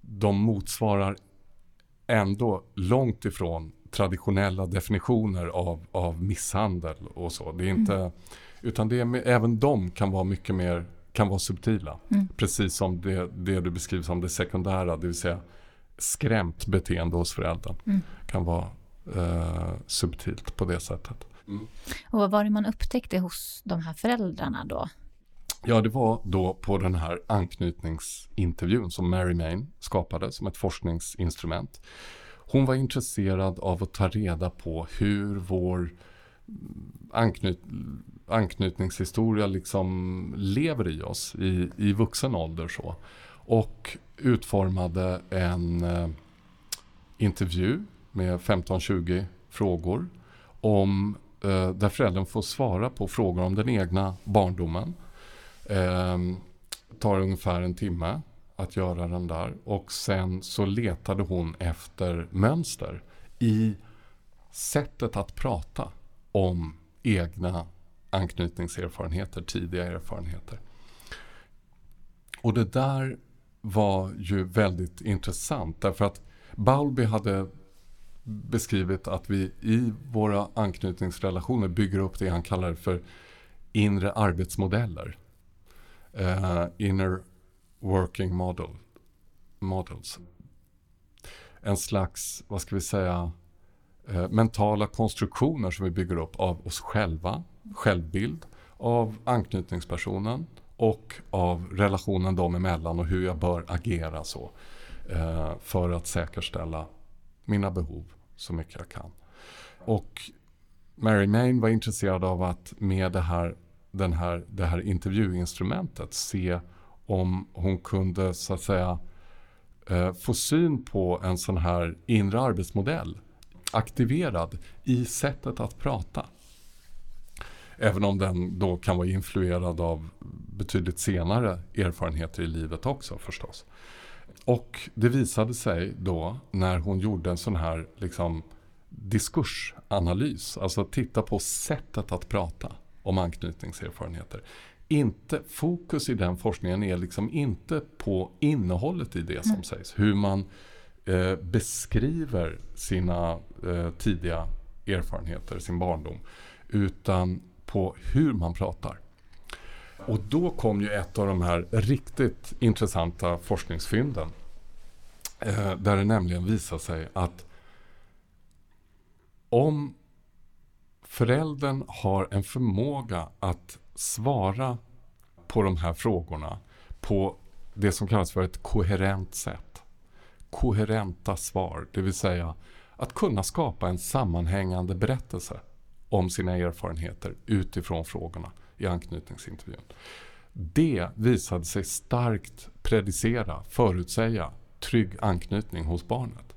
B: de motsvarar ändå långt ifrån traditionella definitioner av, av misshandel och så. Det är inte, mm. Utan det är, även de kan vara mycket mer kan vara subtila. Mm. Precis som det, det du beskriver som det sekundära, det vill säga skrämt beteende hos föräldern. Mm. kan vara eh, subtilt på det sättet. Mm.
A: Och vad var det man upptäckte hos de här föräldrarna då?
B: Ja, det var då på den här anknytningsintervjun som Mary Main skapade som ett forskningsinstrument. Hon var intresserad av att ta reda på hur vår anknyt anknytningshistoria liksom lever i oss i, i vuxen ålder. Så. Och utformade en eh, intervju med 15-20 frågor om, eh, där föräldern får svara på frågor om den egna barndomen. Eh, tar ungefär en timme att göra den där och sen så letade hon efter mönster i sättet att prata om egna anknytningserfarenheter, tidiga erfarenheter. Och det där var ju väldigt intressant därför att Bowlby hade beskrivit att vi i våra anknytningsrelationer bygger upp det han kallar för inre arbetsmodeller. Uh, inner working model, models. En slags, vad ska vi säga, uh, mentala konstruktioner som vi bygger upp av oss själva, självbild, av anknytningspersonen och av relationen dem emellan och hur jag bör agera så eh, för att säkerställa mina behov så mycket jag kan. Och Mary Main var intresserad av att med det här, den här, det här intervjuinstrumentet se om hon kunde så att säga eh, få syn på en sån här inre arbetsmodell aktiverad i sättet att prata. Även om den då kan vara influerad av betydligt senare erfarenheter i livet också förstås. Och det visade sig då när hon gjorde en sån här liksom, diskursanalys, alltså titta på sättet att prata om anknytningserfarenheter. Inte, fokus i den forskningen är liksom inte på innehållet i det som mm. sägs. Hur man eh, beskriver sina eh, tidiga erfarenheter, sin barndom. Utan på hur man pratar. Och då kom ju ett av de här riktigt intressanta forskningsfynden. Eh, där det nämligen visar sig att om föräldern har en förmåga att svara på de här frågorna på det som kallas för ett koherent sätt. Koherenta svar, det vill säga att kunna skapa en sammanhängande berättelse om sina erfarenheter utifrån frågorna i anknytningsintervjun. Det visade sig starkt predicera, förutsäga trygg anknytning hos barnet.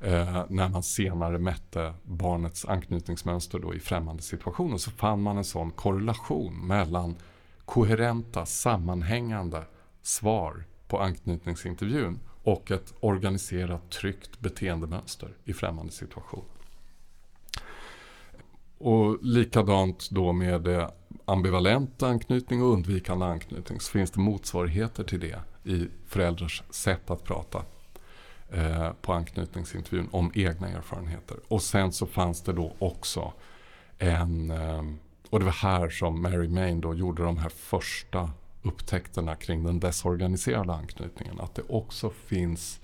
B: eh, när man senare mätte barnets anknytningsmönster då i främmande situationer så fann man en sån korrelation mellan koherenta, sammanhängande svar på anknytningsintervjun och ett organiserat tryggt beteendemönster i främmande situation. Och likadant då med eh, ambivalent anknytning och undvikande anknytning så finns det motsvarigheter till det i föräldrars sätt att prata eh, på anknytningsintervjun om egna erfarenheter. Och sen så fanns det då också en, eh, och det var här som Mary Main då gjorde de här första upptäckterna kring den desorganiserade anknytningen. Att det också finns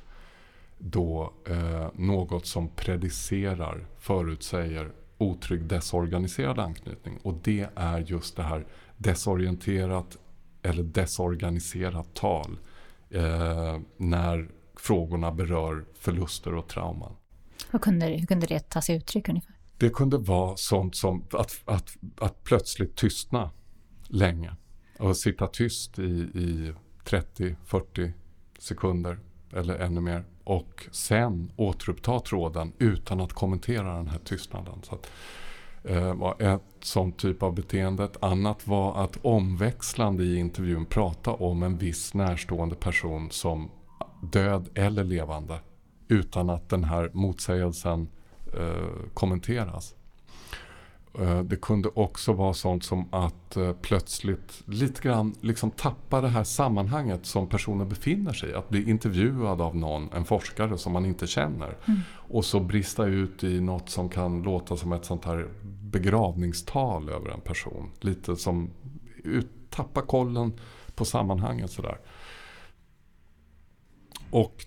B: då eh, något som predicerar, förutsäger otrygg desorganiserad anknytning. Och det är just det här desorienterat eller desorganiserat tal eh, när frågorna berör förluster och trauman.
A: Hur kunde, hur kunde det ta sig uttryck ungefär?
B: Det kunde vara sånt som att, att, att plötsligt tystna länge och sitta tyst i, i 30-40 sekunder eller ännu mer och sen återuppta tråden utan att kommentera den här tystnaden. Så att, eh, var ett sånt typ av beteende. Ett annat var att omväxlande i intervjun prata om en viss närstående person som död eller levande utan att den här motsägelsen eh, kommenteras. Eh, det kunde också vara sånt som att eh, plötsligt lite grann liksom tappa det här sammanhanget som personen befinner sig i. Att bli intervjuad av någon, en forskare som man inte känner. Mm. Och så brista ut i något som kan låta som ett sånt här begravningstal över en person. Lite som ut, tappa kollen på sammanhanget sådär. Och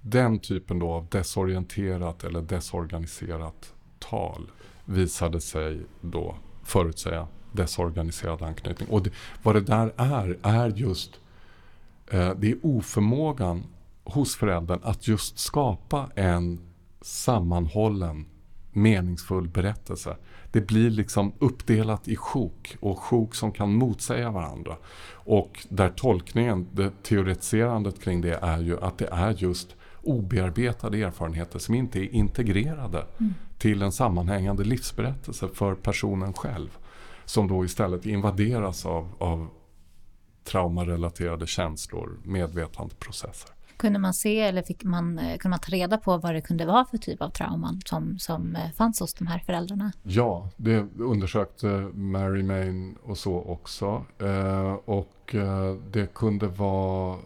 B: den typen då av desorienterat eller desorganiserat tal visade sig då förutsäga desorganiserad anknytning. Och det, vad det där är, är just eh, det är oförmågan hos föräldern att just skapa en sammanhållen meningsfull berättelse. Det blir liksom uppdelat i sjok och sjok som kan motsäga varandra. Och där tolkningen, det teoretiserandet kring det är ju att det är just obearbetade erfarenheter som inte är integrerade mm till en sammanhängande livsberättelse för personen själv. Som då istället invaderas av, av traumarelaterade känslor, medvetandeprocesser.
A: Kunde man se eller fick man, eh, kunde man ta reda på vad det kunde vara för typ av trauman som, som eh, fanns hos de här föräldrarna?
B: Ja, det undersökte Mary Main och så också. Eh, och eh, det kunde vara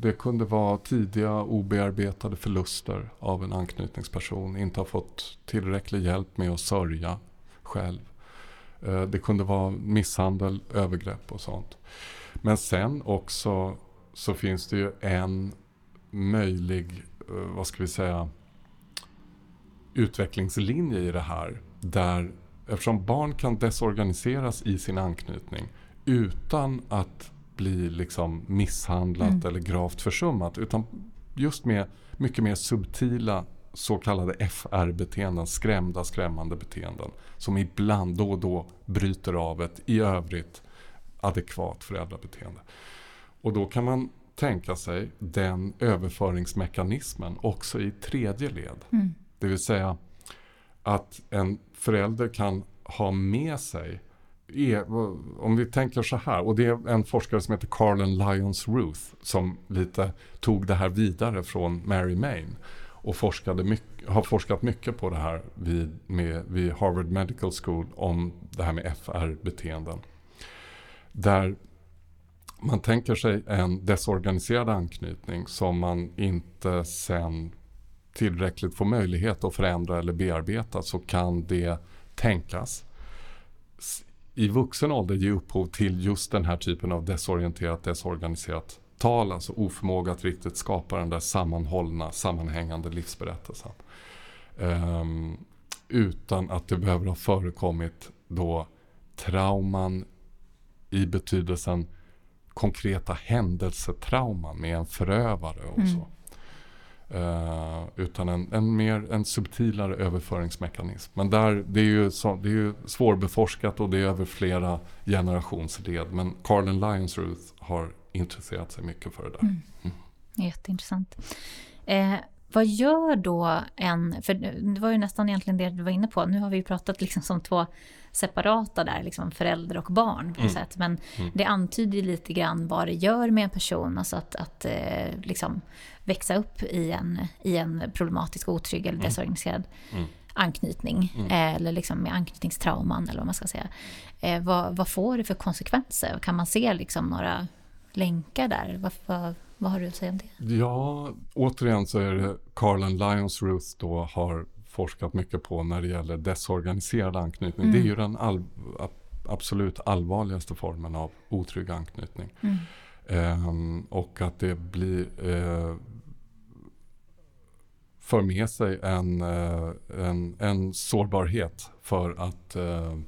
B: det kunde vara tidiga obearbetade förluster av en anknytningsperson. Inte ha fått tillräcklig hjälp med att sörja själv. Eh, det kunde vara misshandel, övergrepp och sånt. Men sen också så finns det ju en möjlig, eh, vad ska vi säga, utvecklingslinje i det här. Där, eftersom barn kan desorganiseras i sin anknytning utan att bli liksom misshandlat mm. eller gravt försummat. Utan just med mycket mer subtila så kallade FR-beteenden, skrämda, skrämmande beteenden. Som ibland då och då bryter av ett i övrigt adekvat föräldrabeteende. Och då kan man tänka sig den överföringsmekanismen också i tredje led. Mm. Det vill säga att en förälder kan ha med sig är, om vi tänker så här, och det är en forskare som heter Carlen Lyons Ruth som lite tog det här vidare från Mary Main och forskade mycket, har forskat mycket på det här vid, med, vid Harvard Medical School om det här med FR-beteenden. Där man tänker sig en desorganiserad anknytning som man inte sen tillräckligt får möjlighet att förändra eller bearbeta så kan det tänkas i vuxen ålder ge upphov till just den här typen av desorienterat, desorganiserat tal. Alltså oförmåga att riktigt skapa den där sammanhållna, sammanhängande livsberättelsen. Um, utan att det behöver ha förekommit då trauman i betydelsen konkreta händelsetrauman med en förövare och mm. Uh, utan en, en, mer en subtilare överföringsmekanism. Men där, det, är ju så, det är ju svårbeforskat och det är över flera generationsled. Men Carlin Lyons-Ruth har intresserat sig mycket för det där. Mm.
A: Mm. Jätteintressant. Eh, vad gör då en, för det var ju nästan egentligen det du var inne på, nu har vi ju pratat liksom som två separata där, liksom förälder och barn på mm. sätt. Men mm. det antyder lite grann vad det gör med en person, alltså att, att eh, liksom växa upp i en, i en problematisk, otrygg eller mm. desorganiserad mm. anknytning. Mm. Eh, eller liksom med anknytningstrauman eller vad man ska säga. Eh, vad, vad får det för konsekvenser? Kan man se liksom några länkar där? Vad, vad, har du att säga om det?
B: Ja, återigen så är det Carlen Lyons Ruth då har forskat mycket på när det gäller desorganiserad anknytning. Mm. Det är ju den all, absolut allvarligaste formen av otrygg anknytning. Mm. Um, och att det blir uh, för med sig en, uh, en, en sårbarhet för att uh,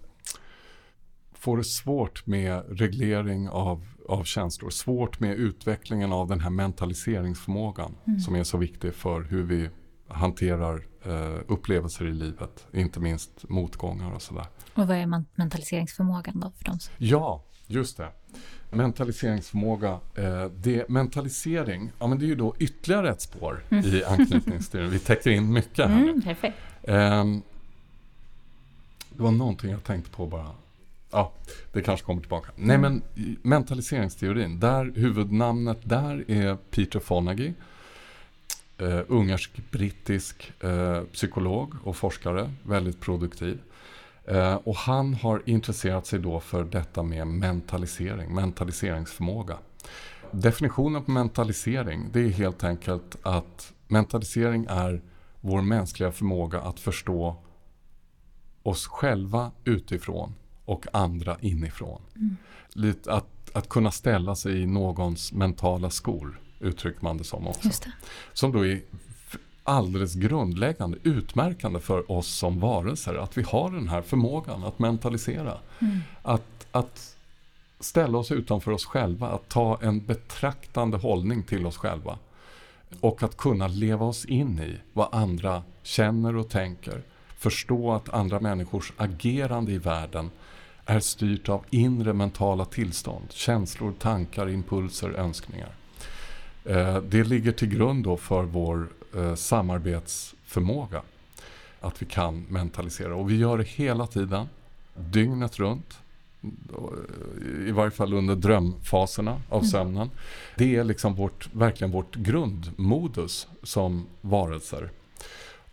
B: få det svårt med reglering av, av känslor. Svårt med utvecklingen av den här mentaliseringsförmågan mm. som är så viktig för hur vi hanterar eh, upplevelser i livet. Inte minst motgångar och sådär.
A: Och vad är mentaliseringsförmågan då för dem?
B: Ja, just det. Mentaliseringsförmåga, eh, det, mentalisering, ja men det är ju då ytterligare ett spår mm. i anknytningsteorin. Vi täcker in mycket här
A: mm, Perfekt.
B: Eh, det var någonting jag tänkte på bara. Ja, det kanske kommer tillbaka. Mm. Nej men mentaliseringsteorin, där huvudnamnet där är Peter Fonagy eh, ungersk-brittisk eh, psykolog och forskare, väldigt produktiv. Eh, och han har intresserat sig då för detta med mentalisering, mentaliseringsförmåga. Definitionen på mentalisering, det är helt enkelt att mentalisering är vår mänskliga förmåga att förstå oss själva utifrån och andra inifrån. Mm. Lite att, att kunna ställa sig i någons mentala skor uttrycker man det som också. Det. Som då är alldeles grundläggande, utmärkande för oss som varelser. Att vi har den här förmågan att mentalisera. Mm. Att, att ställa oss utanför oss själva, att ta en betraktande hållning till oss själva. Och att kunna leva oss in i vad andra känner och tänker. Förstå att andra människors agerande i världen är styrt av inre mentala tillstånd, känslor, tankar, impulser, önskningar. Eh, det ligger till grund då för vår eh, samarbetsförmåga. Att vi kan mentalisera. Och vi gör det hela tiden, dygnet runt. I varje fall under drömfaserna av mm. sömnen. Det är liksom vårt, verkligen vårt grundmodus som varelser.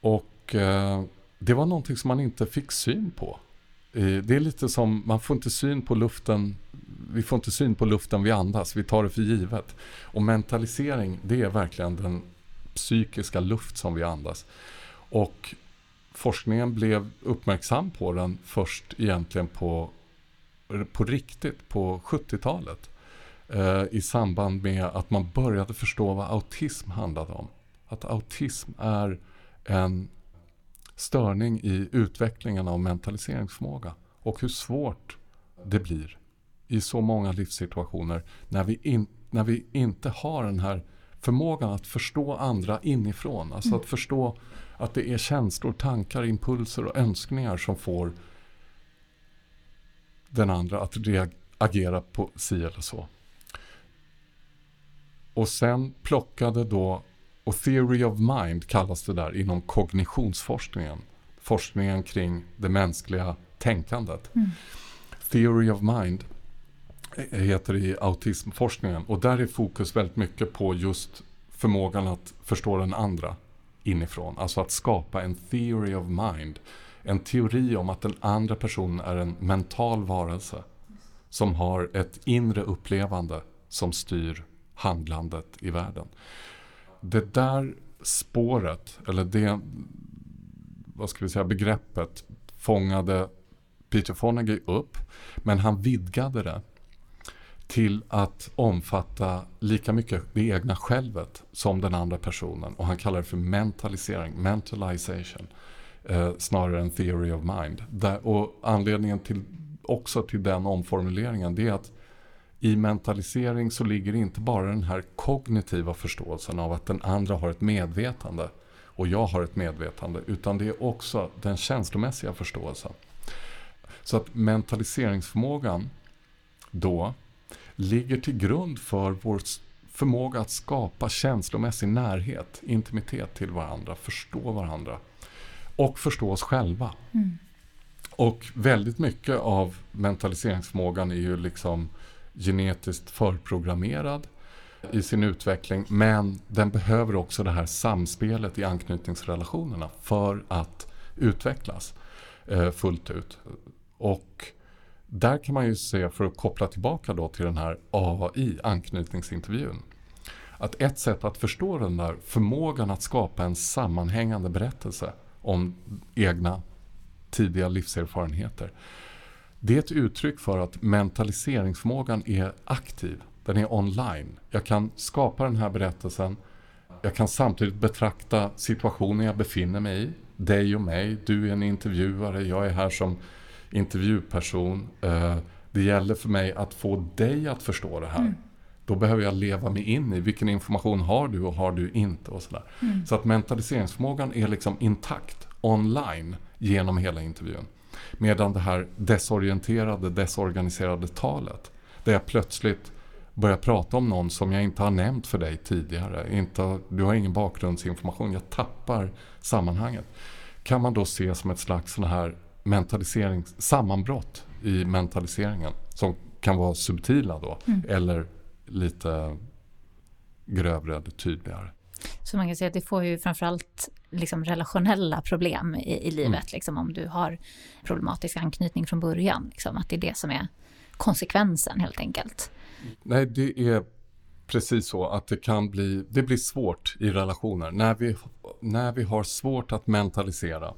B: Och eh, det var någonting som man inte fick syn på. Eh, det är lite som, man får inte syn på luften vi får inte syn på luften vi andas, vi tar det för givet. Och mentalisering, det är verkligen den psykiska luft som vi andas. Och forskningen blev uppmärksam på den först egentligen på, på riktigt på 70-talet. Eh, I samband med att man började förstå vad autism handlade om. Att autism är en störning i utvecklingen av mentaliseringsförmåga. Och hur svårt det blir i så många livssituationer när vi, in, när vi inte har den här förmågan att förstå andra inifrån. Alltså mm. att förstå att det är känslor, tankar, impulser och önskningar som får den andra att agera på si eller så. Och sen plockade då, och theory of mind kallas det där inom kognitionsforskningen. Forskningen kring det mänskliga tänkandet. Mm. Theory of mind heter i autismforskningen. Och där är fokus väldigt mycket på just förmågan att förstå den andra inifrån. Alltså att skapa en theory of mind. En teori om att den andra personen är en mental varelse som har ett inre upplevande som styr handlandet i världen. Det där spåret, eller det vad ska vi säga, begreppet fångade Peter Fonagy upp, men han vidgade det till att omfatta lika mycket det egna självet som den andra personen. Och han kallar det för mentalisering, mentalization, eh, snarare än theory of mind. Där, och anledningen till, också till den omformuleringen det är att i mentalisering så ligger inte bara den här kognitiva förståelsen av att den andra har ett medvetande och jag har ett medvetande, utan det är också den känslomässiga förståelsen. Så att mentaliseringsförmågan då ligger till grund för vår förmåga att skapa känslomässig närhet, intimitet till varandra, förstå varandra och förstå oss själva.
A: Mm.
B: Och väldigt mycket av mentaliseringsförmågan är ju liksom genetiskt förprogrammerad i sin utveckling men den behöver också det här samspelet i anknytningsrelationerna för att utvecklas eh, fullt ut. Och där kan man ju se, för att koppla tillbaka då till den här AI, anknytningsintervjun, att ett sätt att förstå den där förmågan att skapa en sammanhängande berättelse om egna tidiga livserfarenheter. Det är ett uttryck för att mentaliseringsförmågan är aktiv. Den är online. Jag kan skapa den här berättelsen. Jag kan samtidigt betrakta situationen jag befinner mig i. Dig och mig. Du är en intervjuare. Jag är här som intervjuperson. Eh, det gäller för mig att få dig att förstå det här. Mm. Då behöver jag leva mig in i vilken information har du och har du inte och sådär. Mm. Så att mentaliseringsförmågan är liksom intakt online genom hela intervjun. Medan det här desorienterade, desorganiserade talet, där jag plötsligt börjar prata om någon som jag inte har nämnt för dig tidigare. Inte, du har ingen bakgrundsinformation, jag tappar sammanhanget. Kan man då se som ett slags sån här mentaliserings, sammanbrott i mentaliseringen som kan vara subtila då mm. eller lite grövre eller tydligare.
A: Så man kan säga att det får ju framförallt liksom relationella problem i, i livet, mm. liksom, om du har problematisk anknytning från början. Liksom, att det är det som är konsekvensen helt enkelt.
B: Nej, det är precis så att det kan bli, det blir svårt i relationer. När vi, när vi har svårt att mentalisera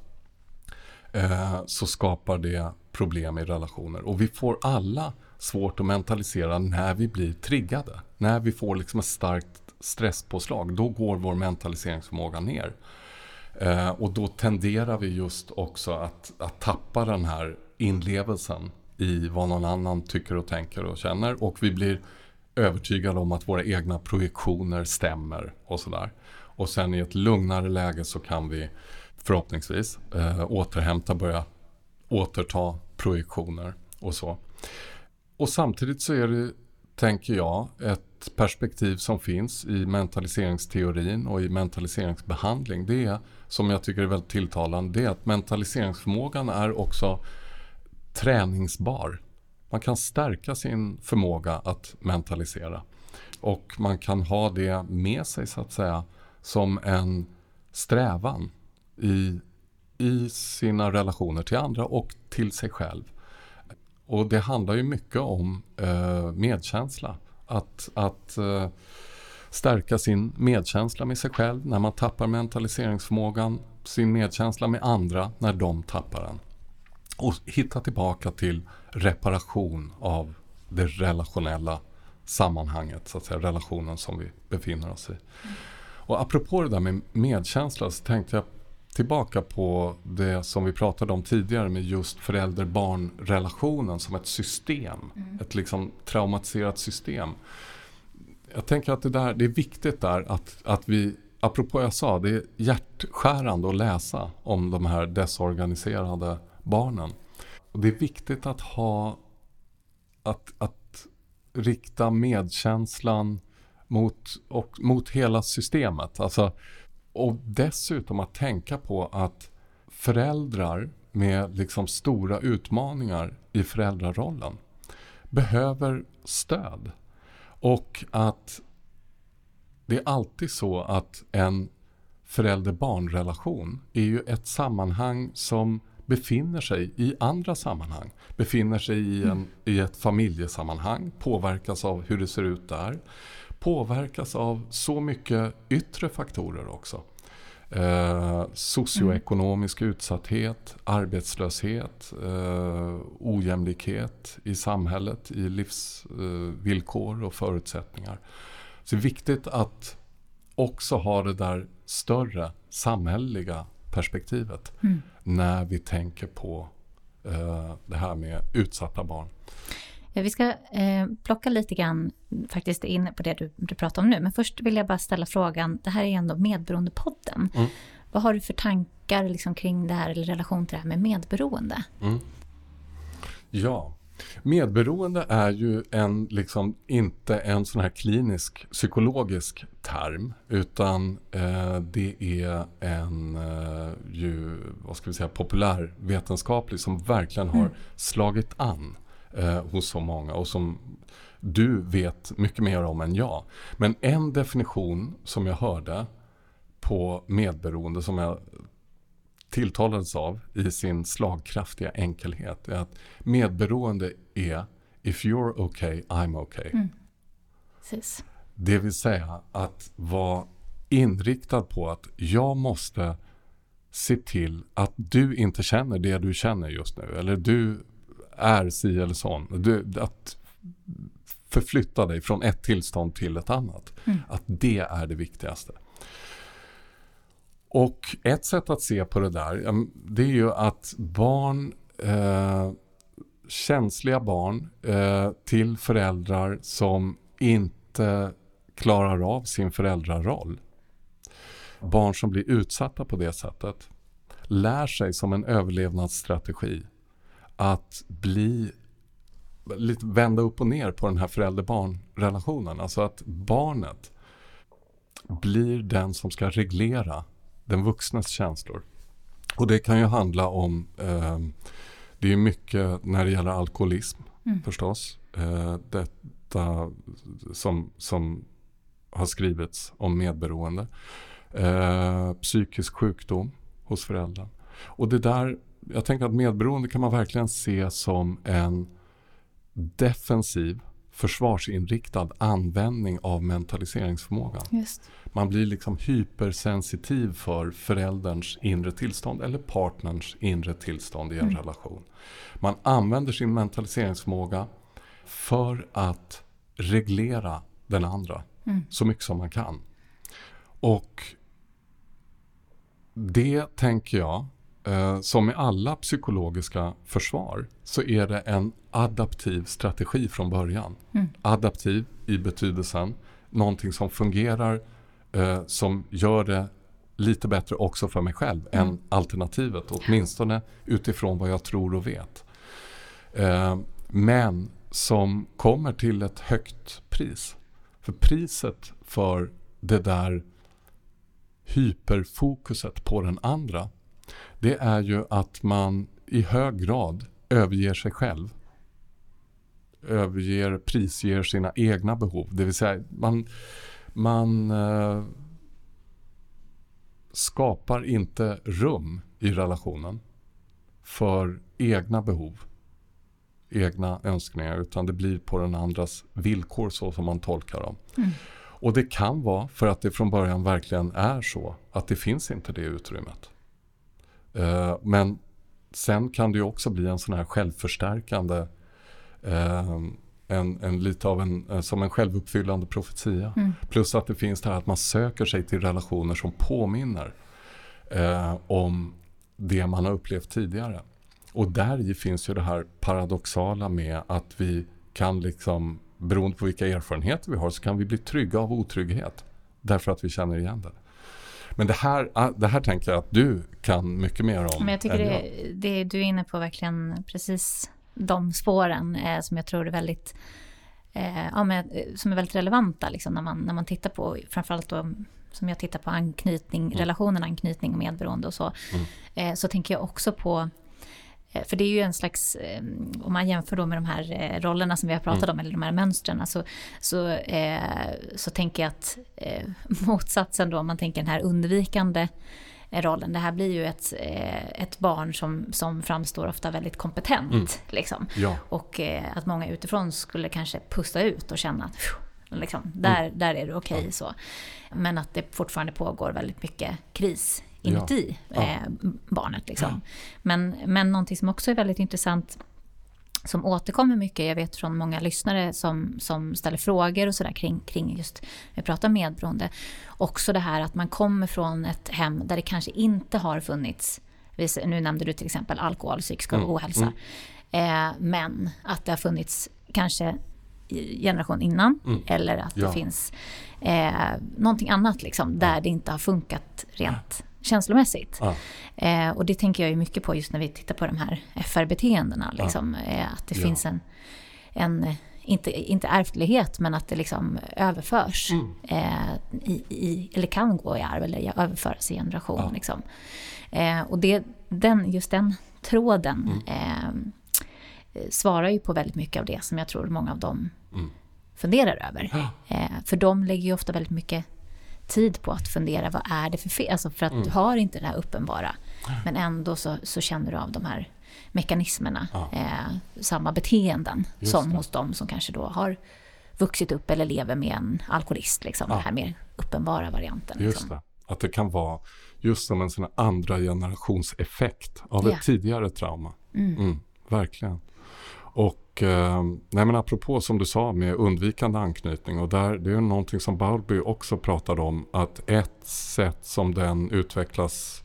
B: eh, så skapar det problem i relationer. Och vi får alla svårt att mentalisera när vi blir triggade. När vi får liksom ett starkt stresspåslag, då går vår mentaliseringsförmåga ner. Eh, och då tenderar vi just också att, att tappa den här inlevelsen i vad någon annan tycker och tänker och känner. Och vi blir övertygade om att våra egna projektioner stämmer och sådär. Och sen i ett lugnare läge så kan vi förhoppningsvis eh, återhämta, börja återta projektioner och så. Och samtidigt så är det, tänker jag, ett perspektiv som finns i mentaliseringsteorin och i mentaliseringsbehandling. Det är, som jag tycker är väldigt tilltalande, det är att mentaliseringsförmågan är också träningsbar. Man kan stärka sin förmåga att mentalisera. Och man kan ha det med sig så att säga som en strävan i, i sina relationer till andra och till sig själv. Och det handlar ju mycket om eh, medkänsla. Att, att eh, stärka sin medkänsla med sig själv när man tappar mentaliseringsförmågan, sin medkänsla med andra när de tappar den. Och hitta tillbaka till reparation av det relationella sammanhanget, så att säga, relationen som vi befinner oss i. Och apropå det där med medkänsla så tänkte jag tillbaka på det som vi pratade om tidigare med just förälder-barn-relationen som ett system. Mm. Ett liksom traumatiserat system. Jag tänker att det, där, det är viktigt där att, att vi, apropå jag sa, det är hjärtskärande att läsa om de här desorganiserade barnen. Och det är viktigt att ha, att, att rikta medkänslan mot, och, mot hela systemet. Alltså, och dessutom att tänka på att föräldrar med liksom stora utmaningar i föräldrarollen behöver stöd. Och att det är alltid så att en förälder-barn-relation är ju ett sammanhang som befinner sig i andra sammanhang. Befinner sig i, en, i ett familjesammanhang, påverkas av hur det ser ut där påverkas av så mycket yttre faktorer också. Eh, socioekonomisk mm. utsatthet, arbetslöshet, eh, ojämlikhet i samhället, i livsvillkor eh, och förutsättningar. Så det är viktigt att också ha det där större samhälleliga perspektivet mm. när vi tänker på eh, det här med utsatta barn.
A: Vi ska eh, plocka lite grann faktiskt in på det du, du pratar om nu. Men först vill jag bara ställa frågan, det här är ändå Medberoendepodden. Mm. Vad har du för tankar liksom kring det här, eller relation till det här med medberoende? Mm.
B: Ja, Medberoende är ju en, liksom, inte en sån här klinisk psykologisk term utan eh, det är en eh, ju, vad ska vi säga, populärvetenskaplig som verkligen har mm. slagit an eh, hos så många och som du vet mycket mer om än jag. Men en definition som jag hörde på medberoende som jag tilltalades av i sin slagkraftiga enkelhet är att medberoende är if you're okay, I'm okay. Mm. Det vill säga att vara inriktad på att jag måste se till att du inte känner det du känner just nu. Eller du är si eller sån. Du, att förflytta dig från ett tillstånd till ett annat. Mm. Att det är det viktigaste. Och ett sätt att se på det där, det är ju att barn, eh, känsliga barn eh, till föräldrar som inte klarar av sin föräldraroll. Barn som blir utsatta på det sättet lär sig som en överlevnadsstrategi att bli lite vända upp och ner på den här förälder-barn-relationen. Alltså att barnet blir den som ska reglera den vuxnes känslor. Och det kan ju handla om, eh, det är mycket när det gäller alkoholism mm. förstås. Eh, detta som, som har skrivits om medberoende. Eh, psykisk sjukdom hos föräldrar. Och det där, jag tänker att medberoende kan man verkligen se som en defensiv försvarsinriktad användning av mentaliseringsförmågan. Just. Man blir liksom hypersensitiv för förälderns inre tillstånd eller partnerns inre tillstånd i en mm. relation. Man använder sin mentaliseringsförmåga för att reglera den andra mm. så mycket som man kan. Och det tänker jag Eh, som med alla psykologiska försvar så är det en adaptiv strategi från början. Mm. Adaptiv i betydelsen någonting som fungerar eh, som gör det lite bättre också för mig själv mm. än alternativet. Åtminstone utifrån vad jag tror och vet. Eh, men som kommer till ett högt pris. För priset för det där hyperfokuset på den andra det är ju att man i hög grad överger sig själv. Överger, prisger sina egna behov. Det vill säga man, man eh, skapar inte rum i relationen för egna behov, egna önskningar utan det blir på den andras villkor så som man tolkar dem. Mm. Och det kan vara för att det från början verkligen är så att det finns inte det utrymmet. Eh, men sen kan det ju också bli en sån här självförstärkande eh, en, en, lite av en, eh, som en självuppfyllande profetia. Mm. Plus att det finns det här att man söker sig till relationer som påminner eh, om det man har upplevt tidigare. Och där finns ju det här paradoxala med att vi kan liksom, beroende på vilka erfarenheter vi har, så kan vi bli trygga av otrygghet. Därför att vi känner igen det. Men det här, ah, det här tänker jag att du kan mycket mer om.
A: Men jag tycker det, det, du är inne på verkligen precis de spåren eh, som jag tror är väldigt, eh, ja, men, eh, som är väldigt relevanta liksom, när, man, när man tittar på, framförallt då som jag tittar på anknytning, mm. relationen anknytning och medberoende och så, mm. eh, så tänker jag också på för det är ju en slags, eh, om man jämför då med de här eh, rollerna som vi har pratat mm. om, eller de här mönstren, så, så, eh, så tänker jag att eh, [laughs] motsatsen då, om man tänker den här undvikande rollen, det här blir ju ett, ett barn som, som framstår ofta väldigt kompetent. Mm. Liksom. Ja. Och eh, att många utifrån skulle kanske pusta ut och känna att liksom, där, mm. där är det okej okay, så. Men att det fortfarande pågår väldigt mycket kris inuti ja. eh, barnet. Liksom. Ja. Men, men någonting som också är väldigt intressant som återkommer mycket, jag vet från många lyssnare som, som ställer frågor och sådär kring, kring just, vi pratar medberoende, också det här att man kommer från ett hem där det kanske inte har funnits, nu nämnde du till exempel alkohol, psykisk mm. ohälsa, mm. Eh, men att det har funnits kanske generation innan mm. eller att ja. det finns eh, någonting annat liksom, där det inte har funkat rent känslomässigt.
B: Ja.
A: Eh, och det tänker jag ju mycket på just när vi tittar på de här FR-beteendena. Liksom, eh, att det
B: Ja.
A: finns en, en inte, inte ärftlighet, men att det liksom överförs.
B: Mm.
A: Eh, i, i, eller kan gå i arv eller överföras i generation.
B: Ja.
A: Liksom. Eh, och det, den, just den tråden
B: Mm.
A: eh, svarar ju på väldigt mycket av det som jag tror många av dem
B: Mm.
A: funderar över.
B: Ja.
A: Eh, för de lägger ju ofta väldigt mycket tid på att fundera vad är det för fel? Alltså för att
B: Mm.
A: du har inte det här uppenbara. Men ändå så, så känner du av de här mekanismerna.
B: Ja.
A: Eh, samma beteenden
B: Just
A: som
B: det.
A: hos de som kanske då har vuxit upp eller lever med en alkoholist. Liksom,
B: Ja.
A: Den här mer uppenbara varianten.
B: Just
A: liksom.
B: det. Att det kan vara just som en sån andra generationseffekt av
A: Ja.
B: ett tidigare trauma.
A: Mm.
B: Mm, verkligen. Och eh, nej men apropå som du sa med undvikande anknytning och där, det är någonting som Bowlby också pratade om att ett sätt som den utvecklas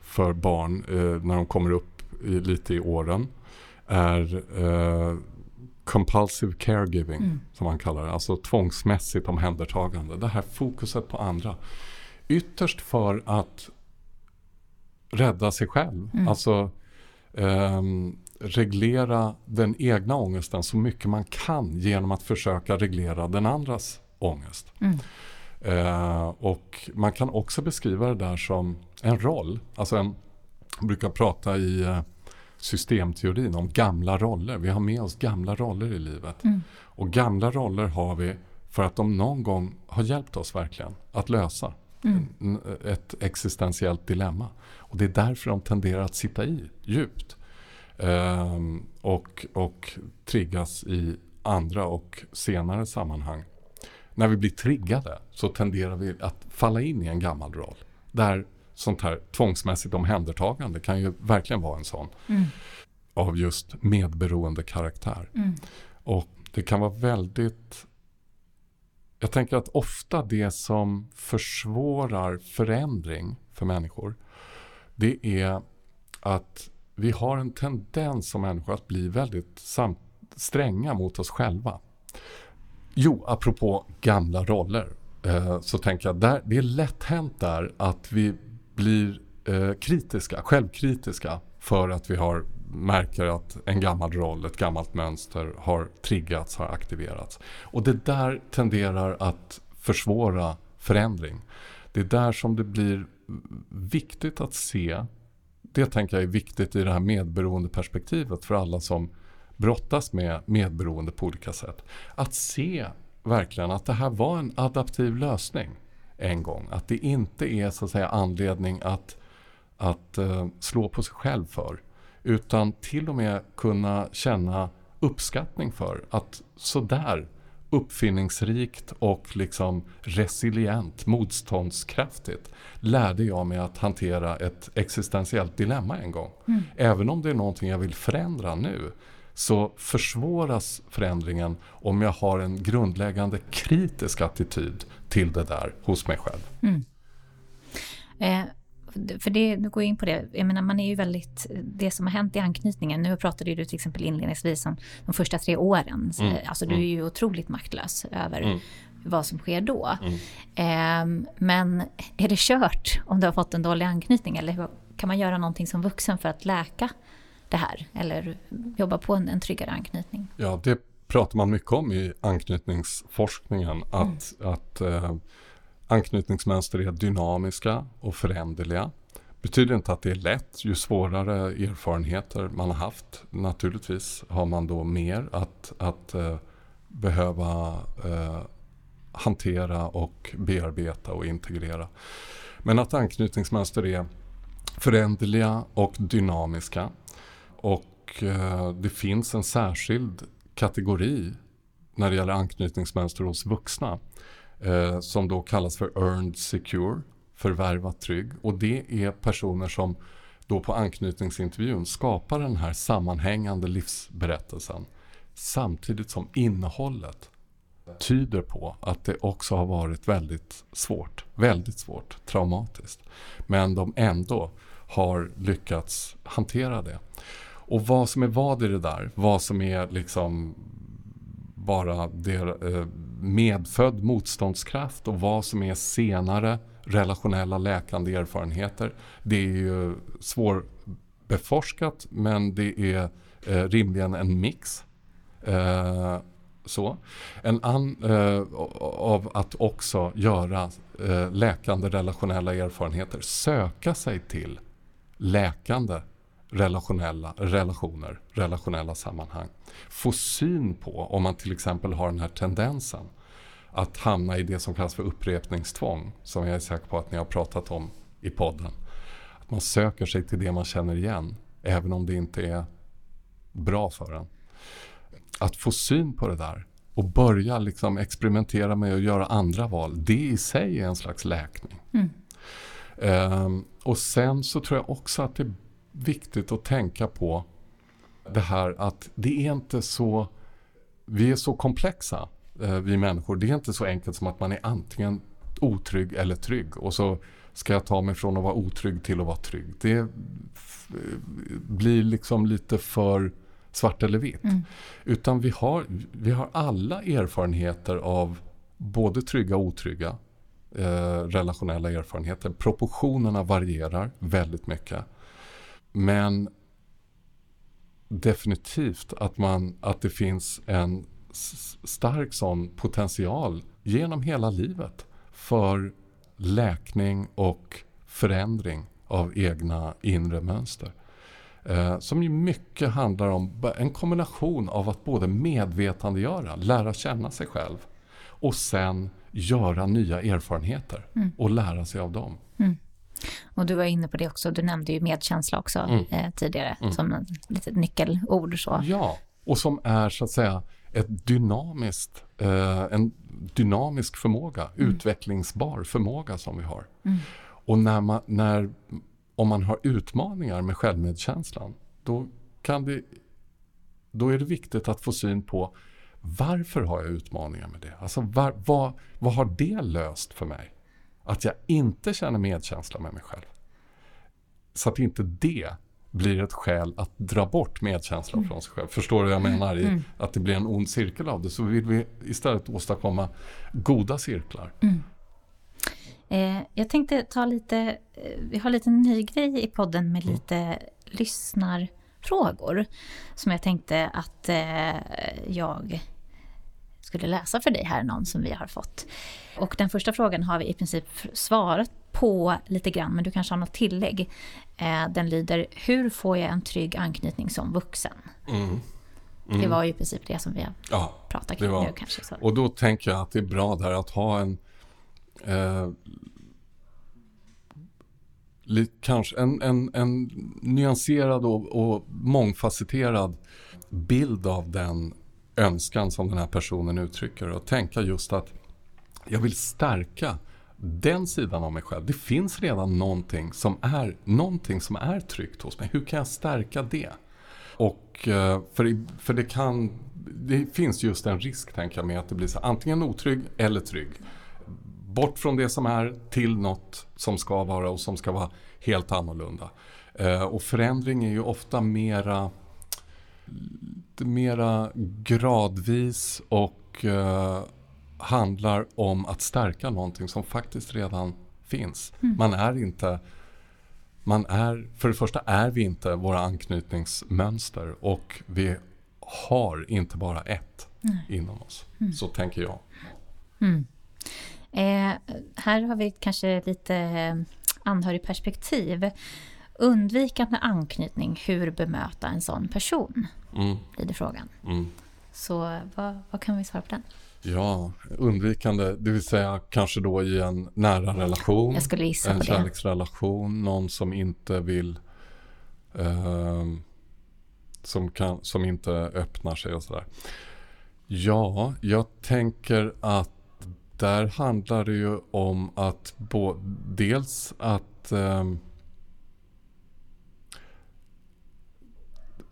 B: för barn eh, när de kommer upp i, lite i åren är eh, compulsive caregiving
A: Mm.
B: som man kallar det, alltså tvångsmässigt omhändertagande. Det här fokuset på andra. Ytterst för att rädda sig själv.
A: Mm.
B: Alltså ehm, reglera den egna ångesten så mycket man kan genom att försöka reglera den andras ångest.
A: Mm.
B: Eh, och man kan också beskriva det där som en roll. Alltså en, jag brukar prata i eh, systemteorin om gamla roller. Vi har med oss gamla roller i livet.
A: Mm.
B: Och gamla roller har vi för att de någon gång har hjälpt oss verkligen att lösa
A: Mm.
B: ett existentiellt dilemma. Och det är därför de tenderar att sitta i djupt. Ehm, och, och triggas i andra och senare sammanhang. När vi blir triggade så tenderar vi att falla in i en gammal roll. Där sånt här tvångsmässigt omhändertagande kan ju verkligen vara en sån.
A: Mm.
B: Av just medberoende karaktär.
A: Mm.
B: Och det kan vara väldigt... Jag tänker att ofta det som försvårar förändring för människor det är att vi har en tendens som människor att bli väldigt stränga mot oss själva. Jo, apropå gamla roller eh, så tänker jag där, det är lätt hänt där att vi blir eh, kritiska, självkritiska för att vi har märker att en gammal roll, ett gammalt mönster har triggats, har aktiverats. Och det där tenderar att försvåra förändring. Det är där som det blir viktigt att se, det tänker jag är viktigt i det här medberoendeperspektivet för alla som brottas med medberoende på olika sätt. Att se verkligen att det här var en adaptiv lösning en gång. Att det inte är så att säga anledning att, att uh, slå på sig själv för. Utan till och med kunna känna uppskattning för att sådär uppfinningsrikt och liksom resilient, motståndskraftigt lärde jag mig att hantera ett existentiellt dilemma en gång.
A: Mm.
B: Även om det är någonting jag vill förändra nu så försvåras förändringen om jag har en grundläggande kritisk attityd till det där hos mig själv.
A: Mm. Eh, för det, nu går jag in på det, jag menar man är ju väldigt, det som har hänt i anknytningen, nu pratade ju du till exempel inledningsvis om de första tre åren, Så,
B: Mm,
A: alltså du är ju otroligt maktlös över
B: Mm.
A: vad som sker då.
B: Mm.
A: Eh, men är det kört om du har fått en dålig anknytning eller kan man göra någonting som vuxen för att läka det här eller jobba på en, en tryggare anknytning?
B: Ja, det pratar man mycket om i anknytningsforskningen. Att, att eh, anknytningsmönster är dynamiska och föränderliga. Betyder inte att det är lätt. Ju svårare erfarenheter man har haft, naturligtvis har man då mer att, att eh, behöva eh, hantera och bearbeta och integrera. Men att anknytningsmönster är föränderliga och dynamiska. Och eh, det finns en särskild kategori när det gäller anknytningsmönster hos vuxna eh, som då kallas för earned secure, förvärvat trygg. Och det är personer som då på anknytningsintervjun skapar den här sammanhängande livsberättelsen samtidigt som innehållet tyder på att det också har varit väldigt svårt, väldigt svårt, traumatiskt. Men de ändå har lyckats hantera det. Och vad som är vad i det där, vad som är liksom bara det, eh, medfödd motståndskraft och vad som är senare relationella läkande erfarenheter. Det är ju svårbeforskat men det är eh, rimligen en mix. Eh, så. En an, eh, av att också göra eh, läkande relationella erfarenheter, söka sig till läkande relationella relationer, relationella sammanhang. Få syn på om man till exempel har den här tendensen att hamna i det som kallas för upprepningstvång, som jag är säker på att ni har pratat om i podden. Att man söker sig till det man känner igen, även om det inte är bra för en. Att få syn på det där och börja liksom experimentera med att göra andra val, det i sig är en slags läkning. Mm. Um, och sen så tror jag också att det viktigt att tänka på det här att det är inte så, vi är så komplexa eh, vi människor. Det är inte så enkelt som att man är antingen otrygg eller trygg och så ska jag ta mig från att vara otrygg till att vara trygg. Det blir liksom lite för svart eller vitt. Mm. Utan vi har, vi har alla erfarenheter av både trygga och otrygga eh, relationella erfarenheter. Proportionerna varierar väldigt mycket. Men definitivt att, man, att det finns en stark sån potential genom hela livet för läkning och förändring av egna inre mönster. Eh, som ju mycket handlar om en kombination av att både medvetandegöra, lära känna sig själv och sen göra nya erfarenheter mm. och lära sig av dem.
A: Och du var inne på det också, du nämnde ju medkänsla också mm. eh, tidigare mm. som ett litet nyckelord. Så.
B: Ja, och som är så att säga ett dynamiskt, eh, en dynamisk förmåga, mm. utvecklingsbar förmåga som vi har. Mm. Och när man, när, om man har utmaningar med självmedkänslan, då, kan det, då är det viktigt att få syn på varför har jag utmaningar med det? Alltså var, vad, vad har det löst för mig? Att jag inte känner medkänsla med mig själv. Så att inte det blir ett skäl att dra bort medkänslan mm. från sig själv. Förstår du vad jag menar? I mm. Att det blir en ond cirkel av det. Så vill vi istället åstadkomma goda cirklar. Mm.
A: Eh, jag tänkte ta lite, eh, vi har lite ny grej i podden med mm. lite lyssnarfrågor. Som jag tänkte att eh, jag skulle läsa för dig här, någon som vi har fått. Och den första frågan har vi i princip svarat på lite grann, men du kanske har något tillägg. Eh, den lyder, hur får jag en trygg anknytning som vuxen? Mm. Mm. Det var ju i princip det som vi har ja, pratat kring nu kanske. Så.
B: Och då tänker jag att det är bra där att ha en eh, kanske en, en, en nyanserad och, och mångfacetterad bild av den önskan som den här personen uttrycker och tänka just att jag vill stärka den sidan av mig själv. Det finns redan någonting som är, någonting som är tryggt hos mig. Hur kan jag stärka det? Och eh, för, för det kan det finns just en risk tänker jag med att det blir så antingen otrygg eller trygg. Bort från det som är till något som ska vara och som ska vara helt annorlunda. Eh, och förändring är ju ofta mera mera gradvis och uh, handlar om att stärka någonting som faktiskt redan finns. Mm. Man är inte man är, för det första är vi inte våra anknytningsmönster och vi har inte bara ett mm. inom oss. Mm. Så tänker jag.
A: Mm. Eh, här har vi kanske lite eh, anhörigperspektiv. Undvikande anknytning, hur bemöta en sån person? Mm. Blir det frågan. Mm. Så vad, vad kan vi svara på den?
B: Ja, undvikande, det vill säga kanske då i en nära relation.
A: Jag skulle gissa
B: en
A: på
B: kärleksrelation, någon som inte vill eh, som, kan, som inte öppnar sig och sådär. Ja, jag tänker att där handlar det ju om att bo, dels att eh,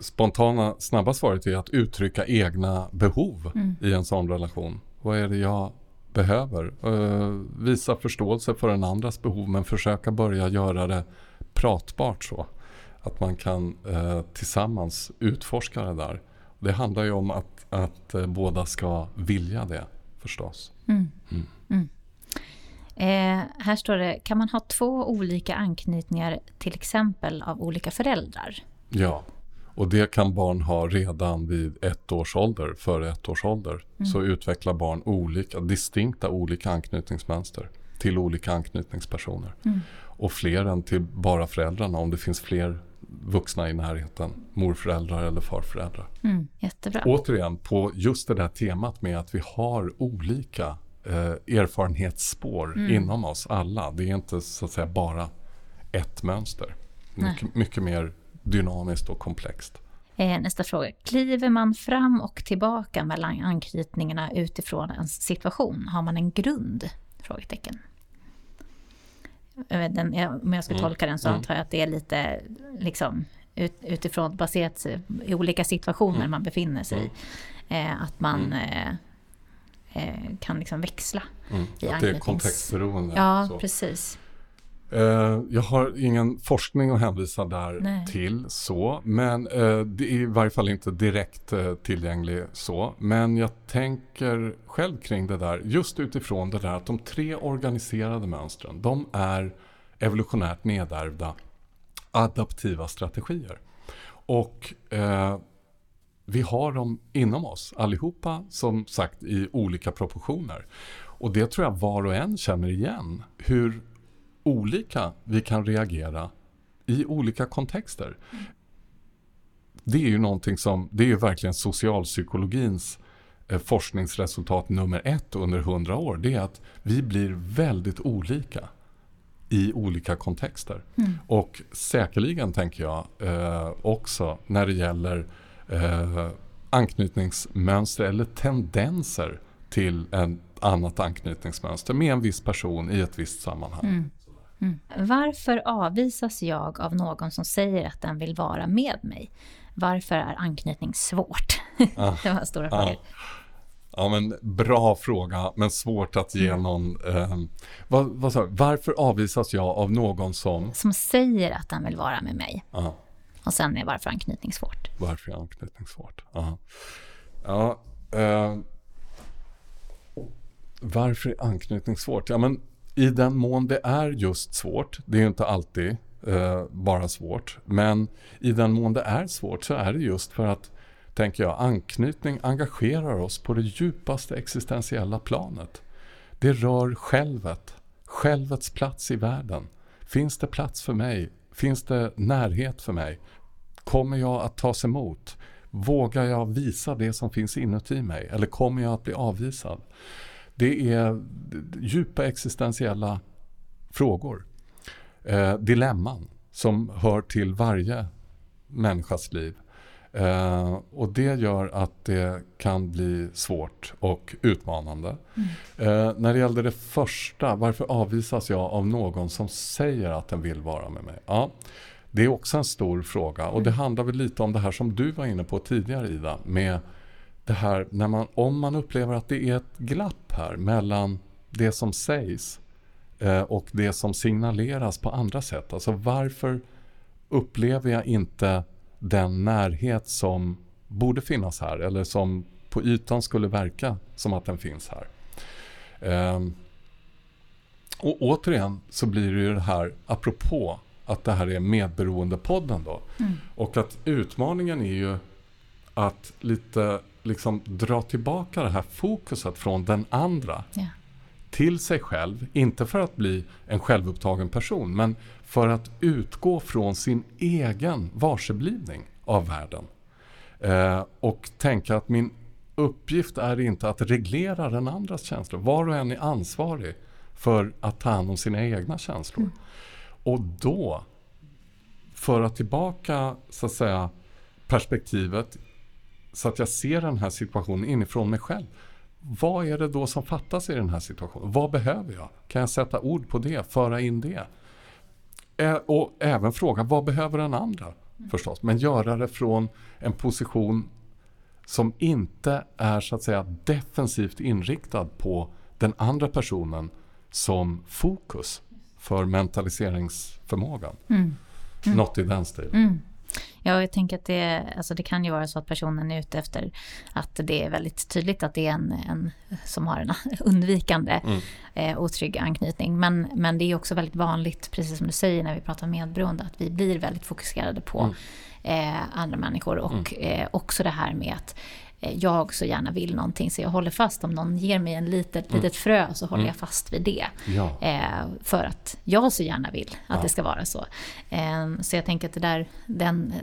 B: spontana snabba svaret är att uttrycka egna behov mm. i en sån relation. Vad är det jag behöver? Uh, visa förståelse för en andras behov men försöka börja göra det pratbart så. Att man kan uh, tillsammans utforska det där. Det handlar ju om att, att uh, båda ska vilja det förstås. Mm.
A: Mm. Mm. Eh, här står det, kan man ha två olika anknytningar till exempel av olika föräldrar?
B: Ja, och det kan barn ha redan vid ett års ålder, före ett års ålder. Mm. Så utvecklar barn olika, distinkta olika anknytningsmönster till olika anknytningspersoner. Mm. Och fler än till bara föräldrarna om det finns fler vuxna i närheten, morföräldrar eller farföräldrar.
A: Mm, jättebra.
B: Återigen på just det där temat med att vi har olika eh, erfarenhetsspår mm. inom oss alla. Det är inte så att säga bara ett mönster. Mycket, mycket mer dynamiskt och komplext.
A: Eh, nästa fråga. Kliver man fram och tillbaka mellan anknytningarna utifrån en situation? Har man en grund? Frågetecken. Den, om jag ska mm. tolka den så mm. antar jag att det är lite liksom, ut, utifrån baserat i olika situationer mm. man befinner sig i. Mm. Eh, att man mm. eh, eh, kan liksom växla
B: mm. i Att det är kontextberoende.
A: Ja, så. precis.
B: Uh, jag har ingen forskning att hänvisa där Nej. till så, men uh, det är i varje fall inte direkt uh, tillgänglig så. Men jag tänker själv kring det där just utifrån det där att de tre organiserade mönstren, de är evolutionärt nedärvda adaptiva strategier. Och vi har dem inom oss allihopa, som sagt i olika proportioner. Och det tror jag var och en känner igen. Hur olika vi kan reagera i olika kontexter. Det är ju någonting som, det är ju verkligen socialpsykologins eh, forskningsresultat nummer ett under hundra år. Det är att vi blir väldigt olika i olika kontexter. Mm. Och säkerligen tänker jag eh, också när det gäller eh, anknytningsmönster eller tendenser till ett annat anknytningsmönster med en viss person i ett visst sammanhang. Mm.
A: Mm. Varför avvisas jag av någon som säger att den vill vara med mig? Varför är anknytning svårt? [laughs] Ah, det var stora ah. frågor.
B: Ja, men bra fråga, men svårt att ge mm. någon... Eh, vad, vad sa Varför avvisas jag av någon som...
A: Som säger att den vill vara med mig. Ah. Och sen är varför anknytning svårt?
B: Varför är anknytning svårt? Aha. Ja, eh, varför är anknytning svårt? Ja, men i den mån det är just svårt, det är ju inte alltid eh, bara svårt, men i den mån det är svårt så är det just för att, tänker jag, anknytning engagerar oss på det djupaste existentiella planet. Det rör självet, självets plats i världen. Finns det plats för mig? Finns det närhet för mig? Kommer jag att tas emot? Vågar jag visa det som finns inuti mig? Eller kommer jag att bli avvisad? Det är djupa existentiella frågor. Eh, dilemman som hör till varje människas liv. Eh, och det gör att det kan bli svårt och utmanande. Mm. Eh, när det gällde det första, varför avvisas jag av någon som säger att den vill vara med mig? Ja, det är också en stor fråga och det mm. handlar väl lite om det här som du var inne på tidigare Ida. Med det här när man, om man upplever att det är ett glapp här mellan det som sägs eh, och det som signaleras på andra sätt. Alltså varför upplever jag inte den närhet som borde finnas här eller som på ytan skulle verka som att den finns här. Eh, och återigen så blir det ju det här apropå att det här är medberoendepodden då. Mm. Och att utmaningen är ju att lite liksom dra tillbaka det här fokuset från den andra ja. till sig själv. Inte för att bli en självupptagen person men för att utgå från sin egen varseblivning av världen. Eh, och tänka att min uppgift är inte att reglera den andras känslor. Var och en är ansvarig för att ta hand om sina egna känslor. Mm. Och då föra tillbaka så att säga perspektivet så att jag ser den här situationen inifrån mig själv. Vad är det då som fattas i den här situationen? Vad behöver jag? Kan jag sätta ord på det? Föra in det? Och även fråga, vad behöver den andra? Förstås, men göra det från en position som inte är så att säga defensivt inriktad på den andra personen som fokus för mentaliseringsförmågan. Mm. Mm. Något i den stilen. Mm.
A: Ja, jag tänker att det, alltså det kan ju vara så att personen är ute efter att det är väldigt tydligt att det är en, en som har en [laughs] undvikande mm. eh, otrygg anknytning. Men, men det är också väldigt vanligt, precis som du säger när vi pratar medberoende, att vi blir väldigt fokuserade på mm. eh, andra människor och mm. eh, också det här med att jag så gärna vill någonting så jag håller fast. Om någon ger mig en litet, mm. litet frö så håller mm. jag fast vid det. Ja. Eh, för att jag så gärna vill att ja. det ska vara så. Eh, så jag tänker att det där, den,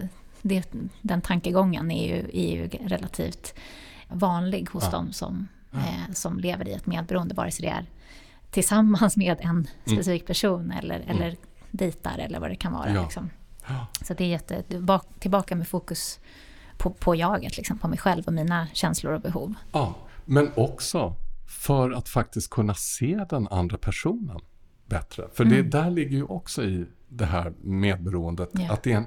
A: det, den tankegången är ju, är ju relativt vanlig hos ja. dem som, eh, som lever i ett medberoende, vare sig det är tillsammans [laughs] med en mm. specifik person eller, mm. eller dejtar eller vad det kan vara. Liksom. Så det är jätte, tillbaka med fokus på, på jaget, liksom, på mig själv och mina känslor och behov.
B: Ja, men också för att faktiskt kunna se den andra personen bättre. För mm. det där ligger ju också i det här medberoendet. Yeah. Att det är, en,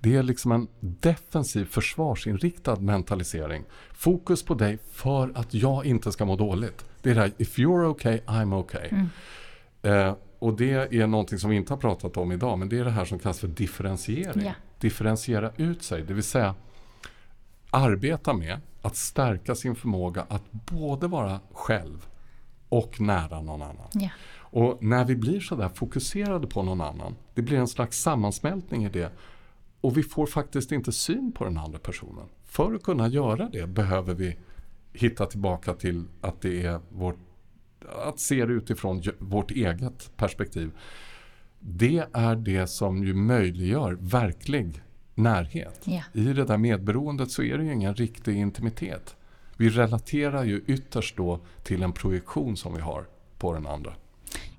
B: det är liksom en defensiv försvarsinriktad mentalisering. Fokus på dig för att jag inte ska må dåligt. Det är det här, if you're okay, I'm okay. Mm. Eh, och det är någonting som vi inte har pratat om idag, men det är det här som kallas för differentiering. Yeah. Differentiera ut sig, det vill säga arbeta med att stärka sin förmåga att både vara själv och nära någon annan.
A: Yeah.
B: Och när vi blir sådär fokuserade på någon annan, det blir en slags sammansmältning i det. Och vi får faktiskt inte syn på den andra personen. För att kunna göra det behöver vi hitta tillbaka till att det är vårt, att se det utifrån vårt eget perspektiv. Det är det som ju möjliggör verklig närhet.
A: Yeah.
B: I det där medberoendet så är det ju ingen riktig intimitet. Vi relaterar ju ytterst då till en projektion som vi har på den andra.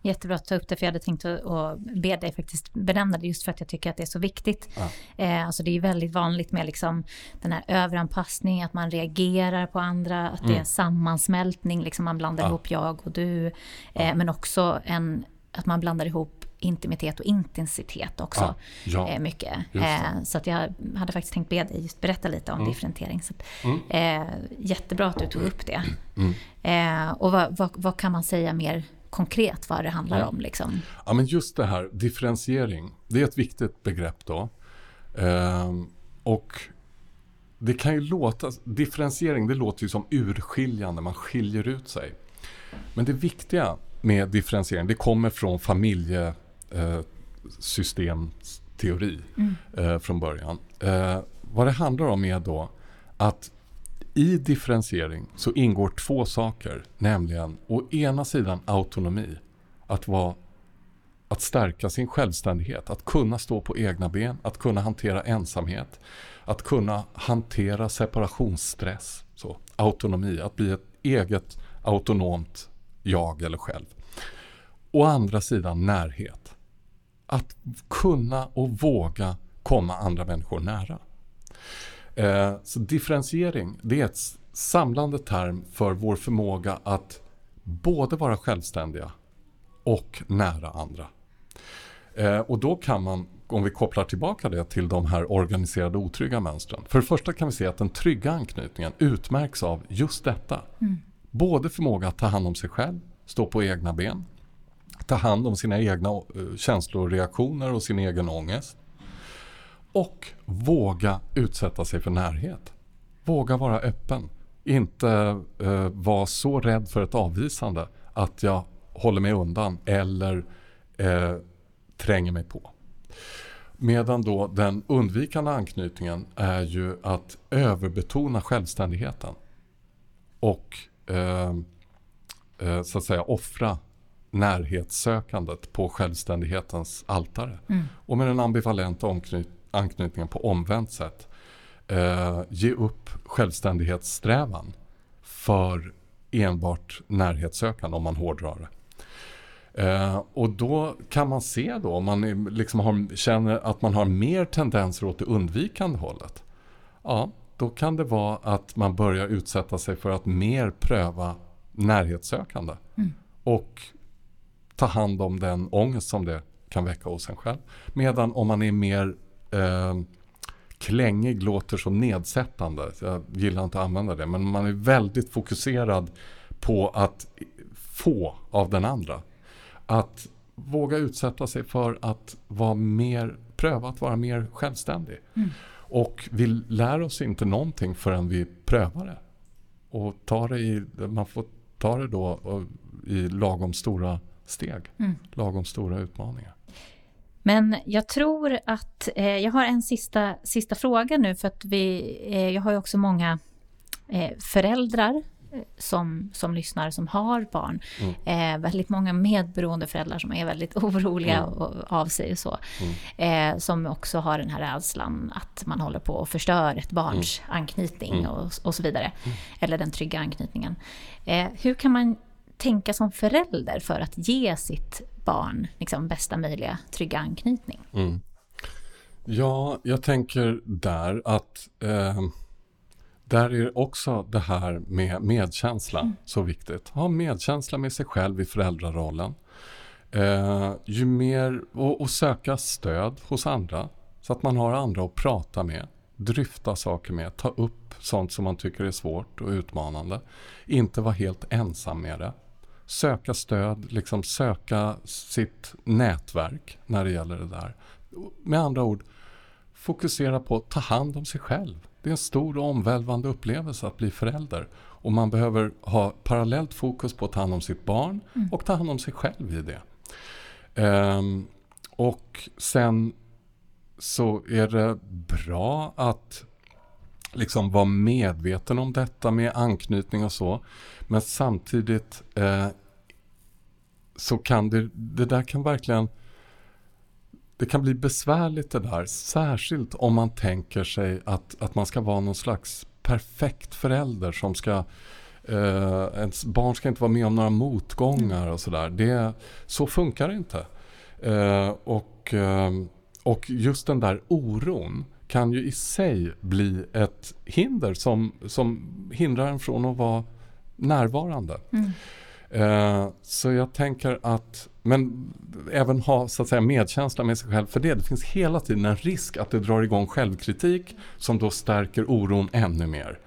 A: Jättebra att ta upp det, för jag hade tänkt att be dig faktiskt benämna det just för att jag tycker att det är så viktigt. Ja. Eh, alltså det är väldigt vanligt med liksom den här överanpassning, att man reagerar på andra, att mm. det är sammansmältning, liksom man blandar ja. ihop jag och du. Eh, ja. Men också en, att man blandar ihop intimitet och intensitet också. Ja, ja, eh, mycket. Eh, så att jag hade faktiskt tänkt be dig just berätta lite om mm. differentiering. Så att, mm. eh, jättebra att du tog upp det. Mm. Eh, och vad, vad, vad, kan man säga mer konkret vad det handlar ja. om? Liksom?
B: Ja, men just det här, differentiering, det är ett viktigt begrepp då. Ehm, och det kan ju låta, differentiering det låter ju som urskiljande, man skiljer ut sig. Men det viktiga med differentiering, det kommer från familje eh, systemteori mm. eh, från början. Eh, vad det handlar om är då att i differentiering så ingår två saker, nämligen å ena sidan autonomi, att, vara, att stärka sin självständighet, att kunna stå på egna ben, att kunna hantera ensamhet, att kunna hantera separationsstress. Så, autonomi, att bli ett eget autonomt jag eller själv. Å andra sidan närhet att kunna och våga komma andra människor nära. Eh, så differentiering, det är ett samlande term för vår förmåga att både vara självständiga och nära andra. Eh, och då kan man, om vi kopplar tillbaka det till de här organiserade otrygga mönstren. För det första kan vi se att den trygga anknytningen utmärks av just detta. Mm. Både förmåga att ta hand om sig själv, stå på egna ben, ta hand om sina egna eh, känslor och reaktioner och sin egen ångest. Och våga utsätta sig för närhet. Våga vara öppen. Inte eh, vara så rädd för ett avvisande att jag håller mig undan eller eh, tränger mig på. Medan då den undvikande anknytningen är ju att överbetona självständigheten. Och eh, eh, så att säga offra närhetssökandet på självständighetens altare. Mm. Och med den ambivalenta anknytningen på omvänt sätt eh, ge upp självständighetssträvan för enbart närhetssökande om man hårdrar det. Eh, och då kan man se då om man liksom har, känner att man har mer tendenser åt det undvikande hållet. Ja, då kan det vara att man börjar utsätta sig för att mer pröva närhetssökande. Mm. Och ta hand om den ångest som det kan väcka hos en själv. Medan om man är mer eh, klängig låter så nedsättande. Jag gillar inte att använda det. Men man är väldigt fokuserad på att få av den andra. Att våga utsätta sig för att vara mer pröva att vara mer självständig. Mm. Och vi lär oss inte någonting förrän vi prövar det. Och tar det i, man får ta det då i lagom stora steg. Mm. Lagom stora utmaningar.
A: Men jag tror att, eh, jag har en sista, sista fråga nu för att vi, eh, jag har ju också många eh, föräldrar som, som lyssnar som har barn. Mm. Eh, väldigt många medberoende föräldrar som är väldigt [laughs] oroliga mm. och, av sig och så. Mm. Eh, som också har den här rädslan att man håller på och förstör ett barns mm. anknytning mm. och, och så vidare. Mm. Eller den trygga anknytningen. Eh, hur kan man tänka som förälder för att ge sitt barn liksom, bästa möjliga trygga anknytning?
B: Ja, jag tänker där att eh, där är också det här med medkänsla mm. så viktigt. Ha medkänsla med sig själv i föräldrarollen. Eh, ju mer, och, och, söka stöd hos andra så att man har andra att prata med, dryfta saker med, ta upp sånt som man tycker är svårt och utmanande. Inte vara helt ensam med det. Söka stöd, liksom söka sitt nätverk när det gäller det där. Med andra ord, fokusera på att ta hand om sig själv. Det är en stor och omvälvande upplevelse att bli förälder. Och man behöver ha parallellt fokus på att ta hand om sitt barn mm. och ta hand om sig själv i det. Um, och sen så är det bra att liksom vara medveten om detta med anknytning och så. Men samtidigt eh, så kan det, det där kan verkligen det kan bli besvärligt det där, särskilt om man tänker sig att, att man ska vara någon slags perfekt förälder som ska eh, ens barn ska inte vara med om några motgångar och sådär. Så funkar det inte. Eh, och, eh, och just den där oron kan ju i sig bli ett hinder som, som hindrar en från att vara närvarande. Mm. Eh, så jag tänker att, men även ha så att säga medkänsla med sig själv för det. Det finns hela tiden en risk att det drar igång självkritik som då stärker oron ännu mer.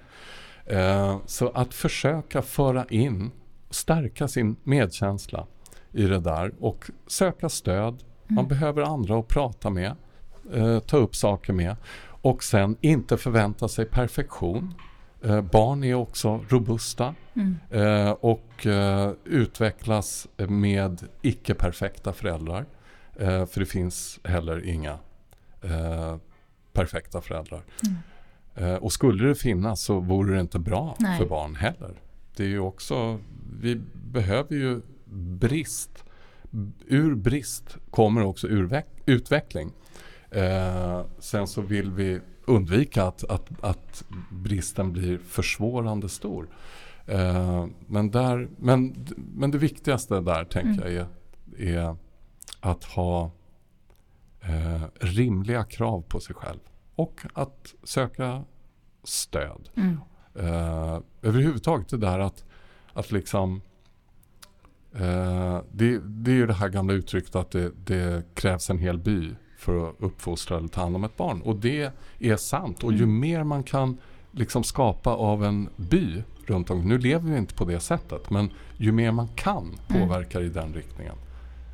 B: Eh, så att försöka föra in, stärka sin medkänsla i det där och söka stöd. Man mm. behöver andra att prata med, eh, ta upp saker med och sen inte förvänta sig perfektion. Eh, barn är också robusta mm. eh, och eh, utvecklas med icke-perfekta föräldrar. För det finns heller inga perfekta föräldrar. Mm. Och skulle det finnas så vore det inte bra Nej. för barn heller. Det är ju också, vi behöver ju brist. Ur brist kommer också utveckling. sen så vill vi undvika att, att, att bristen blir försvårande stor. Eh, men, där, men, men det viktigaste där tänker mm. jag är, är att ha eh, rimliga krav på sig själv och att söka stöd. Mm. Eh, överhuvudtaget det där att, att liksom eh, det, det är ju det här gamla uttrycket att det, det krävs en hel by för att uppfostra eller ta hand om ett barn. Och det är sant. Och ju mm. mer man kan liksom skapa av en by runt om. Nu lever vi inte på det sättet. Men ju mer man kan mm. påverka i den riktningen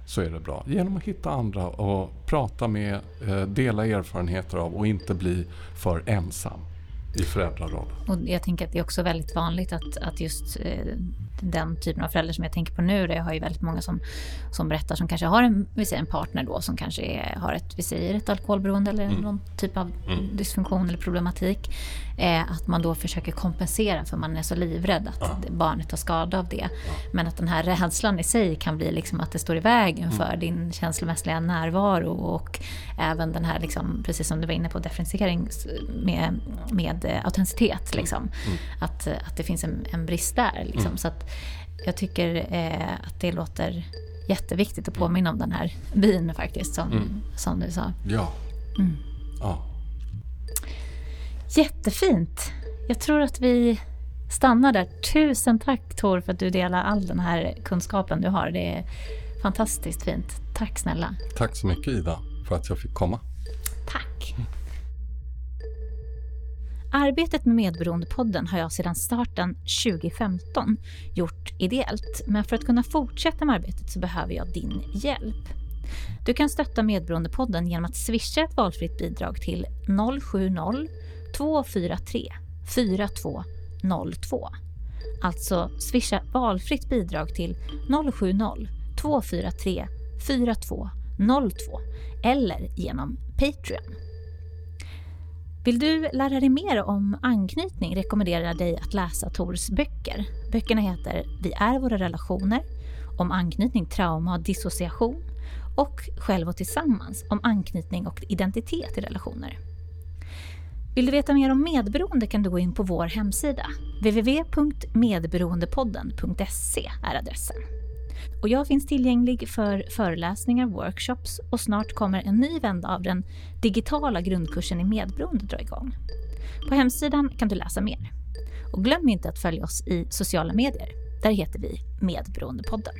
B: så är det bra. Genom att hitta andra och prata med, eh, dela erfarenheter av och inte bli för ensam i föräldrarollen.
A: Och jag tänker att det är också väldigt vanligt att, att just eh, den typen av föräldrar som jag tänker på nu, där jag har ju väldigt många som, som berättar som kanske har en, vi säger en partner då som kanske är, har ett, vi säger ett alkoholberoende eller mm. någon typ av mm. dysfunktion eller problematik. Eh, att man då försöker kompensera för man är så livrädd att ja. barnet tar skada av det. Ja. Men att den här rädslan i sig kan bli liksom att det står i vägen mm. för din känslomässiga närvaro och även den här, liksom, precis som du var inne på, differentiering med, med autenticitet. Liksom. Mm. Att, att det finns en, en brist där. Liksom. Mm. Så att, jag tycker eh, att det låter jätteviktigt att påminna om den här byn faktiskt, som, mm. som du sa.
B: Ja. Mm. ja.
A: Jättefint. Jag tror att vi stannar där. Tusen tack Tor för att du delar all den här kunskapen du har. Det är fantastiskt fint. Tack snälla.
B: Tack så mycket Ida för att jag fick komma.
A: Tack. Arbetet med Medberoendepodden har jag sedan starten 2015 gjort ideellt, men för att kunna fortsätta med arbetet så behöver jag din hjälp. Du kan stötta Medberoendepodden genom att swisha ett valfritt bidrag till 070-243 4202. Alltså swisha valfritt bidrag till 070-243 4202 eller genom Patreon. Vill du lära dig mer om anknytning rekommenderar jag dig att läsa Tors böcker. Böckerna heter Vi är våra relationer, om anknytning, trauma och dissociation och Själv och tillsammans, om anknytning och identitet i relationer. Vill du veta mer om medberoende kan du gå in på vår hemsida. www.medberoendepodden.se är adressen. Och jag finns tillgänglig för föreläsningar, workshops och snart kommer en ny vända av den digitala grundkursen i medberoende dra igång. På hemsidan kan du läsa mer. Och glöm inte att följa oss i sociala medier. Där heter vi Medberoendepodden.